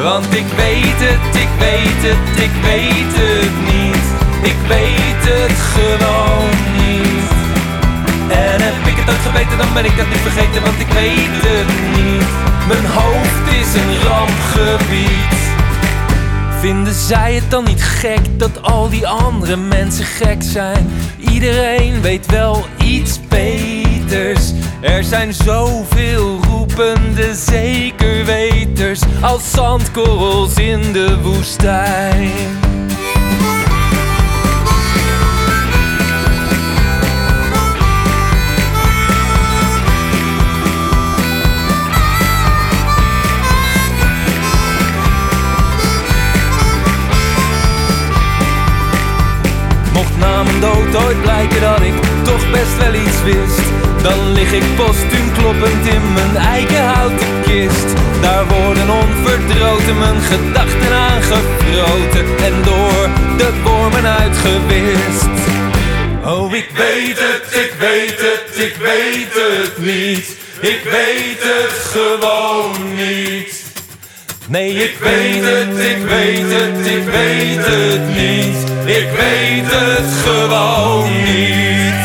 Want ik weet het, ik weet het, ik weet het niet. Ik weet het gewoon niet. En heb ik het ooit geweten, dan ben ik dat niet vergeten, want ik weet het niet. Mijn hoofd is een rampgebied. Vinden zij het dan niet gek dat al die andere mensen gek zijn? Iedereen weet wel iets beters. Er zijn zoveel roepende zekerweters als zandkorrels in de woestijn. Na dood. Ooit blijken dat ik toch best wel iets wist. Dan lig ik postuum kloppend in mijn eigen houten kist. Daar worden onverdroten mijn gedachten aangevroten En door de wormen uitgewist. Oh, ik weet het, ik weet het, ik weet het niet. Ik weet het gewoon niet Nee, ik weet het, ik weet het, ik weet het niet. Ik weet het gewoon niet.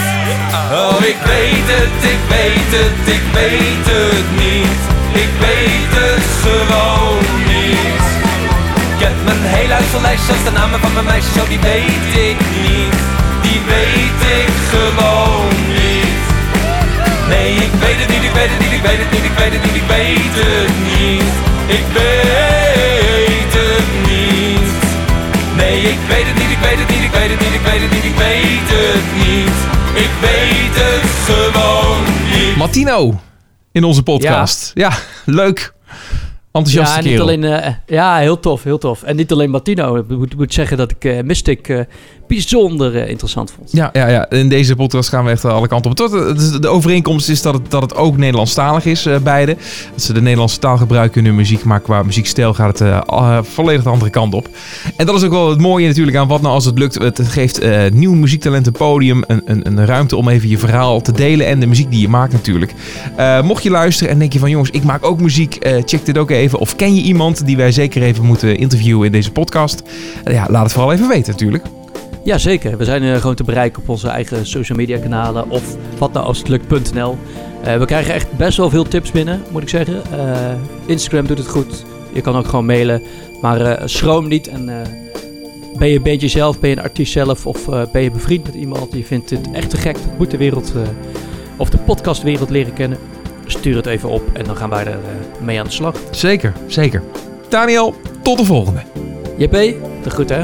Oh, ik weet het, ik weet het, ik weet het niet. Ik weet het gewoon niet. Ik heb mijn hele huis vol lijstjes de namen van mijn meisjes, oh die weet ik niet. Die weet ik gewoon niet. Nee, ik weet het niet, ik weet het niet, ik weet het niet, ik weet het niet, ik weet het niet. Ik weet het niet. Nee, ik weet het niet, ik weet het niet, ik weet het niet, ik weet het niet, ik weet het niet. Ik weet het gewoon niet. Martino in onze podcast. Ja, leuk. Enthousiaste Ja, niet kerel. alleen, eh, ja, heel tof, heel tof. En niet alleen Martino. Ik moet, moet zeggen dat ik eh, Mystic eh, bijzonder eh, interessant vond. Ja, ja, ja, in deze podcast gaan we echt alle kanten op. Tot, de, de overeenkomst is dat het, dat het ook Nederlandstalig is, eh, beide. Dat ze de Nederlandse taal gebruiken in hun muziek, maar qua muziekstijl gaat het eh, eh, volledig de andere kant op. En dat is ook wel het mooie natuurlijk aan wat nou als het lukt. Het geeft eh nieuw muziektalent een podium, een, een, een ruimte om even je verhaal te delen en de muziek die je maakt natuurlijk. Eh, mocht je luisteren en denk je van jongens, ik maak ook muziek, eh, check dit ook even. Of ken je iemand die wij zeker even moeten interviewen in deze podcast? Eh, ja, laat het vooral even weten natuurlijk. Ja, zeker. We zijn eh, gewoon te bereiken op onze eigen social media kanalen of wat nou als het lukt.nl. Eh, we krijgen echt best wel veel tips binnen, moet ik zeggen. Eh, Instagram doet het goed. Je kan ook gewoon mailen. Maar schroom niet. En ben je een beetje zelf, ben je een artiest zelf of ben je bevriend met iemand die vindt het echt te gek, moet de wereld of de podcastwereld leren kennen. Stuur het even op en dan gaan wij er mee aan de slag. Zeker, zeker. Daniel, tot de volgende. JP, de groet hè.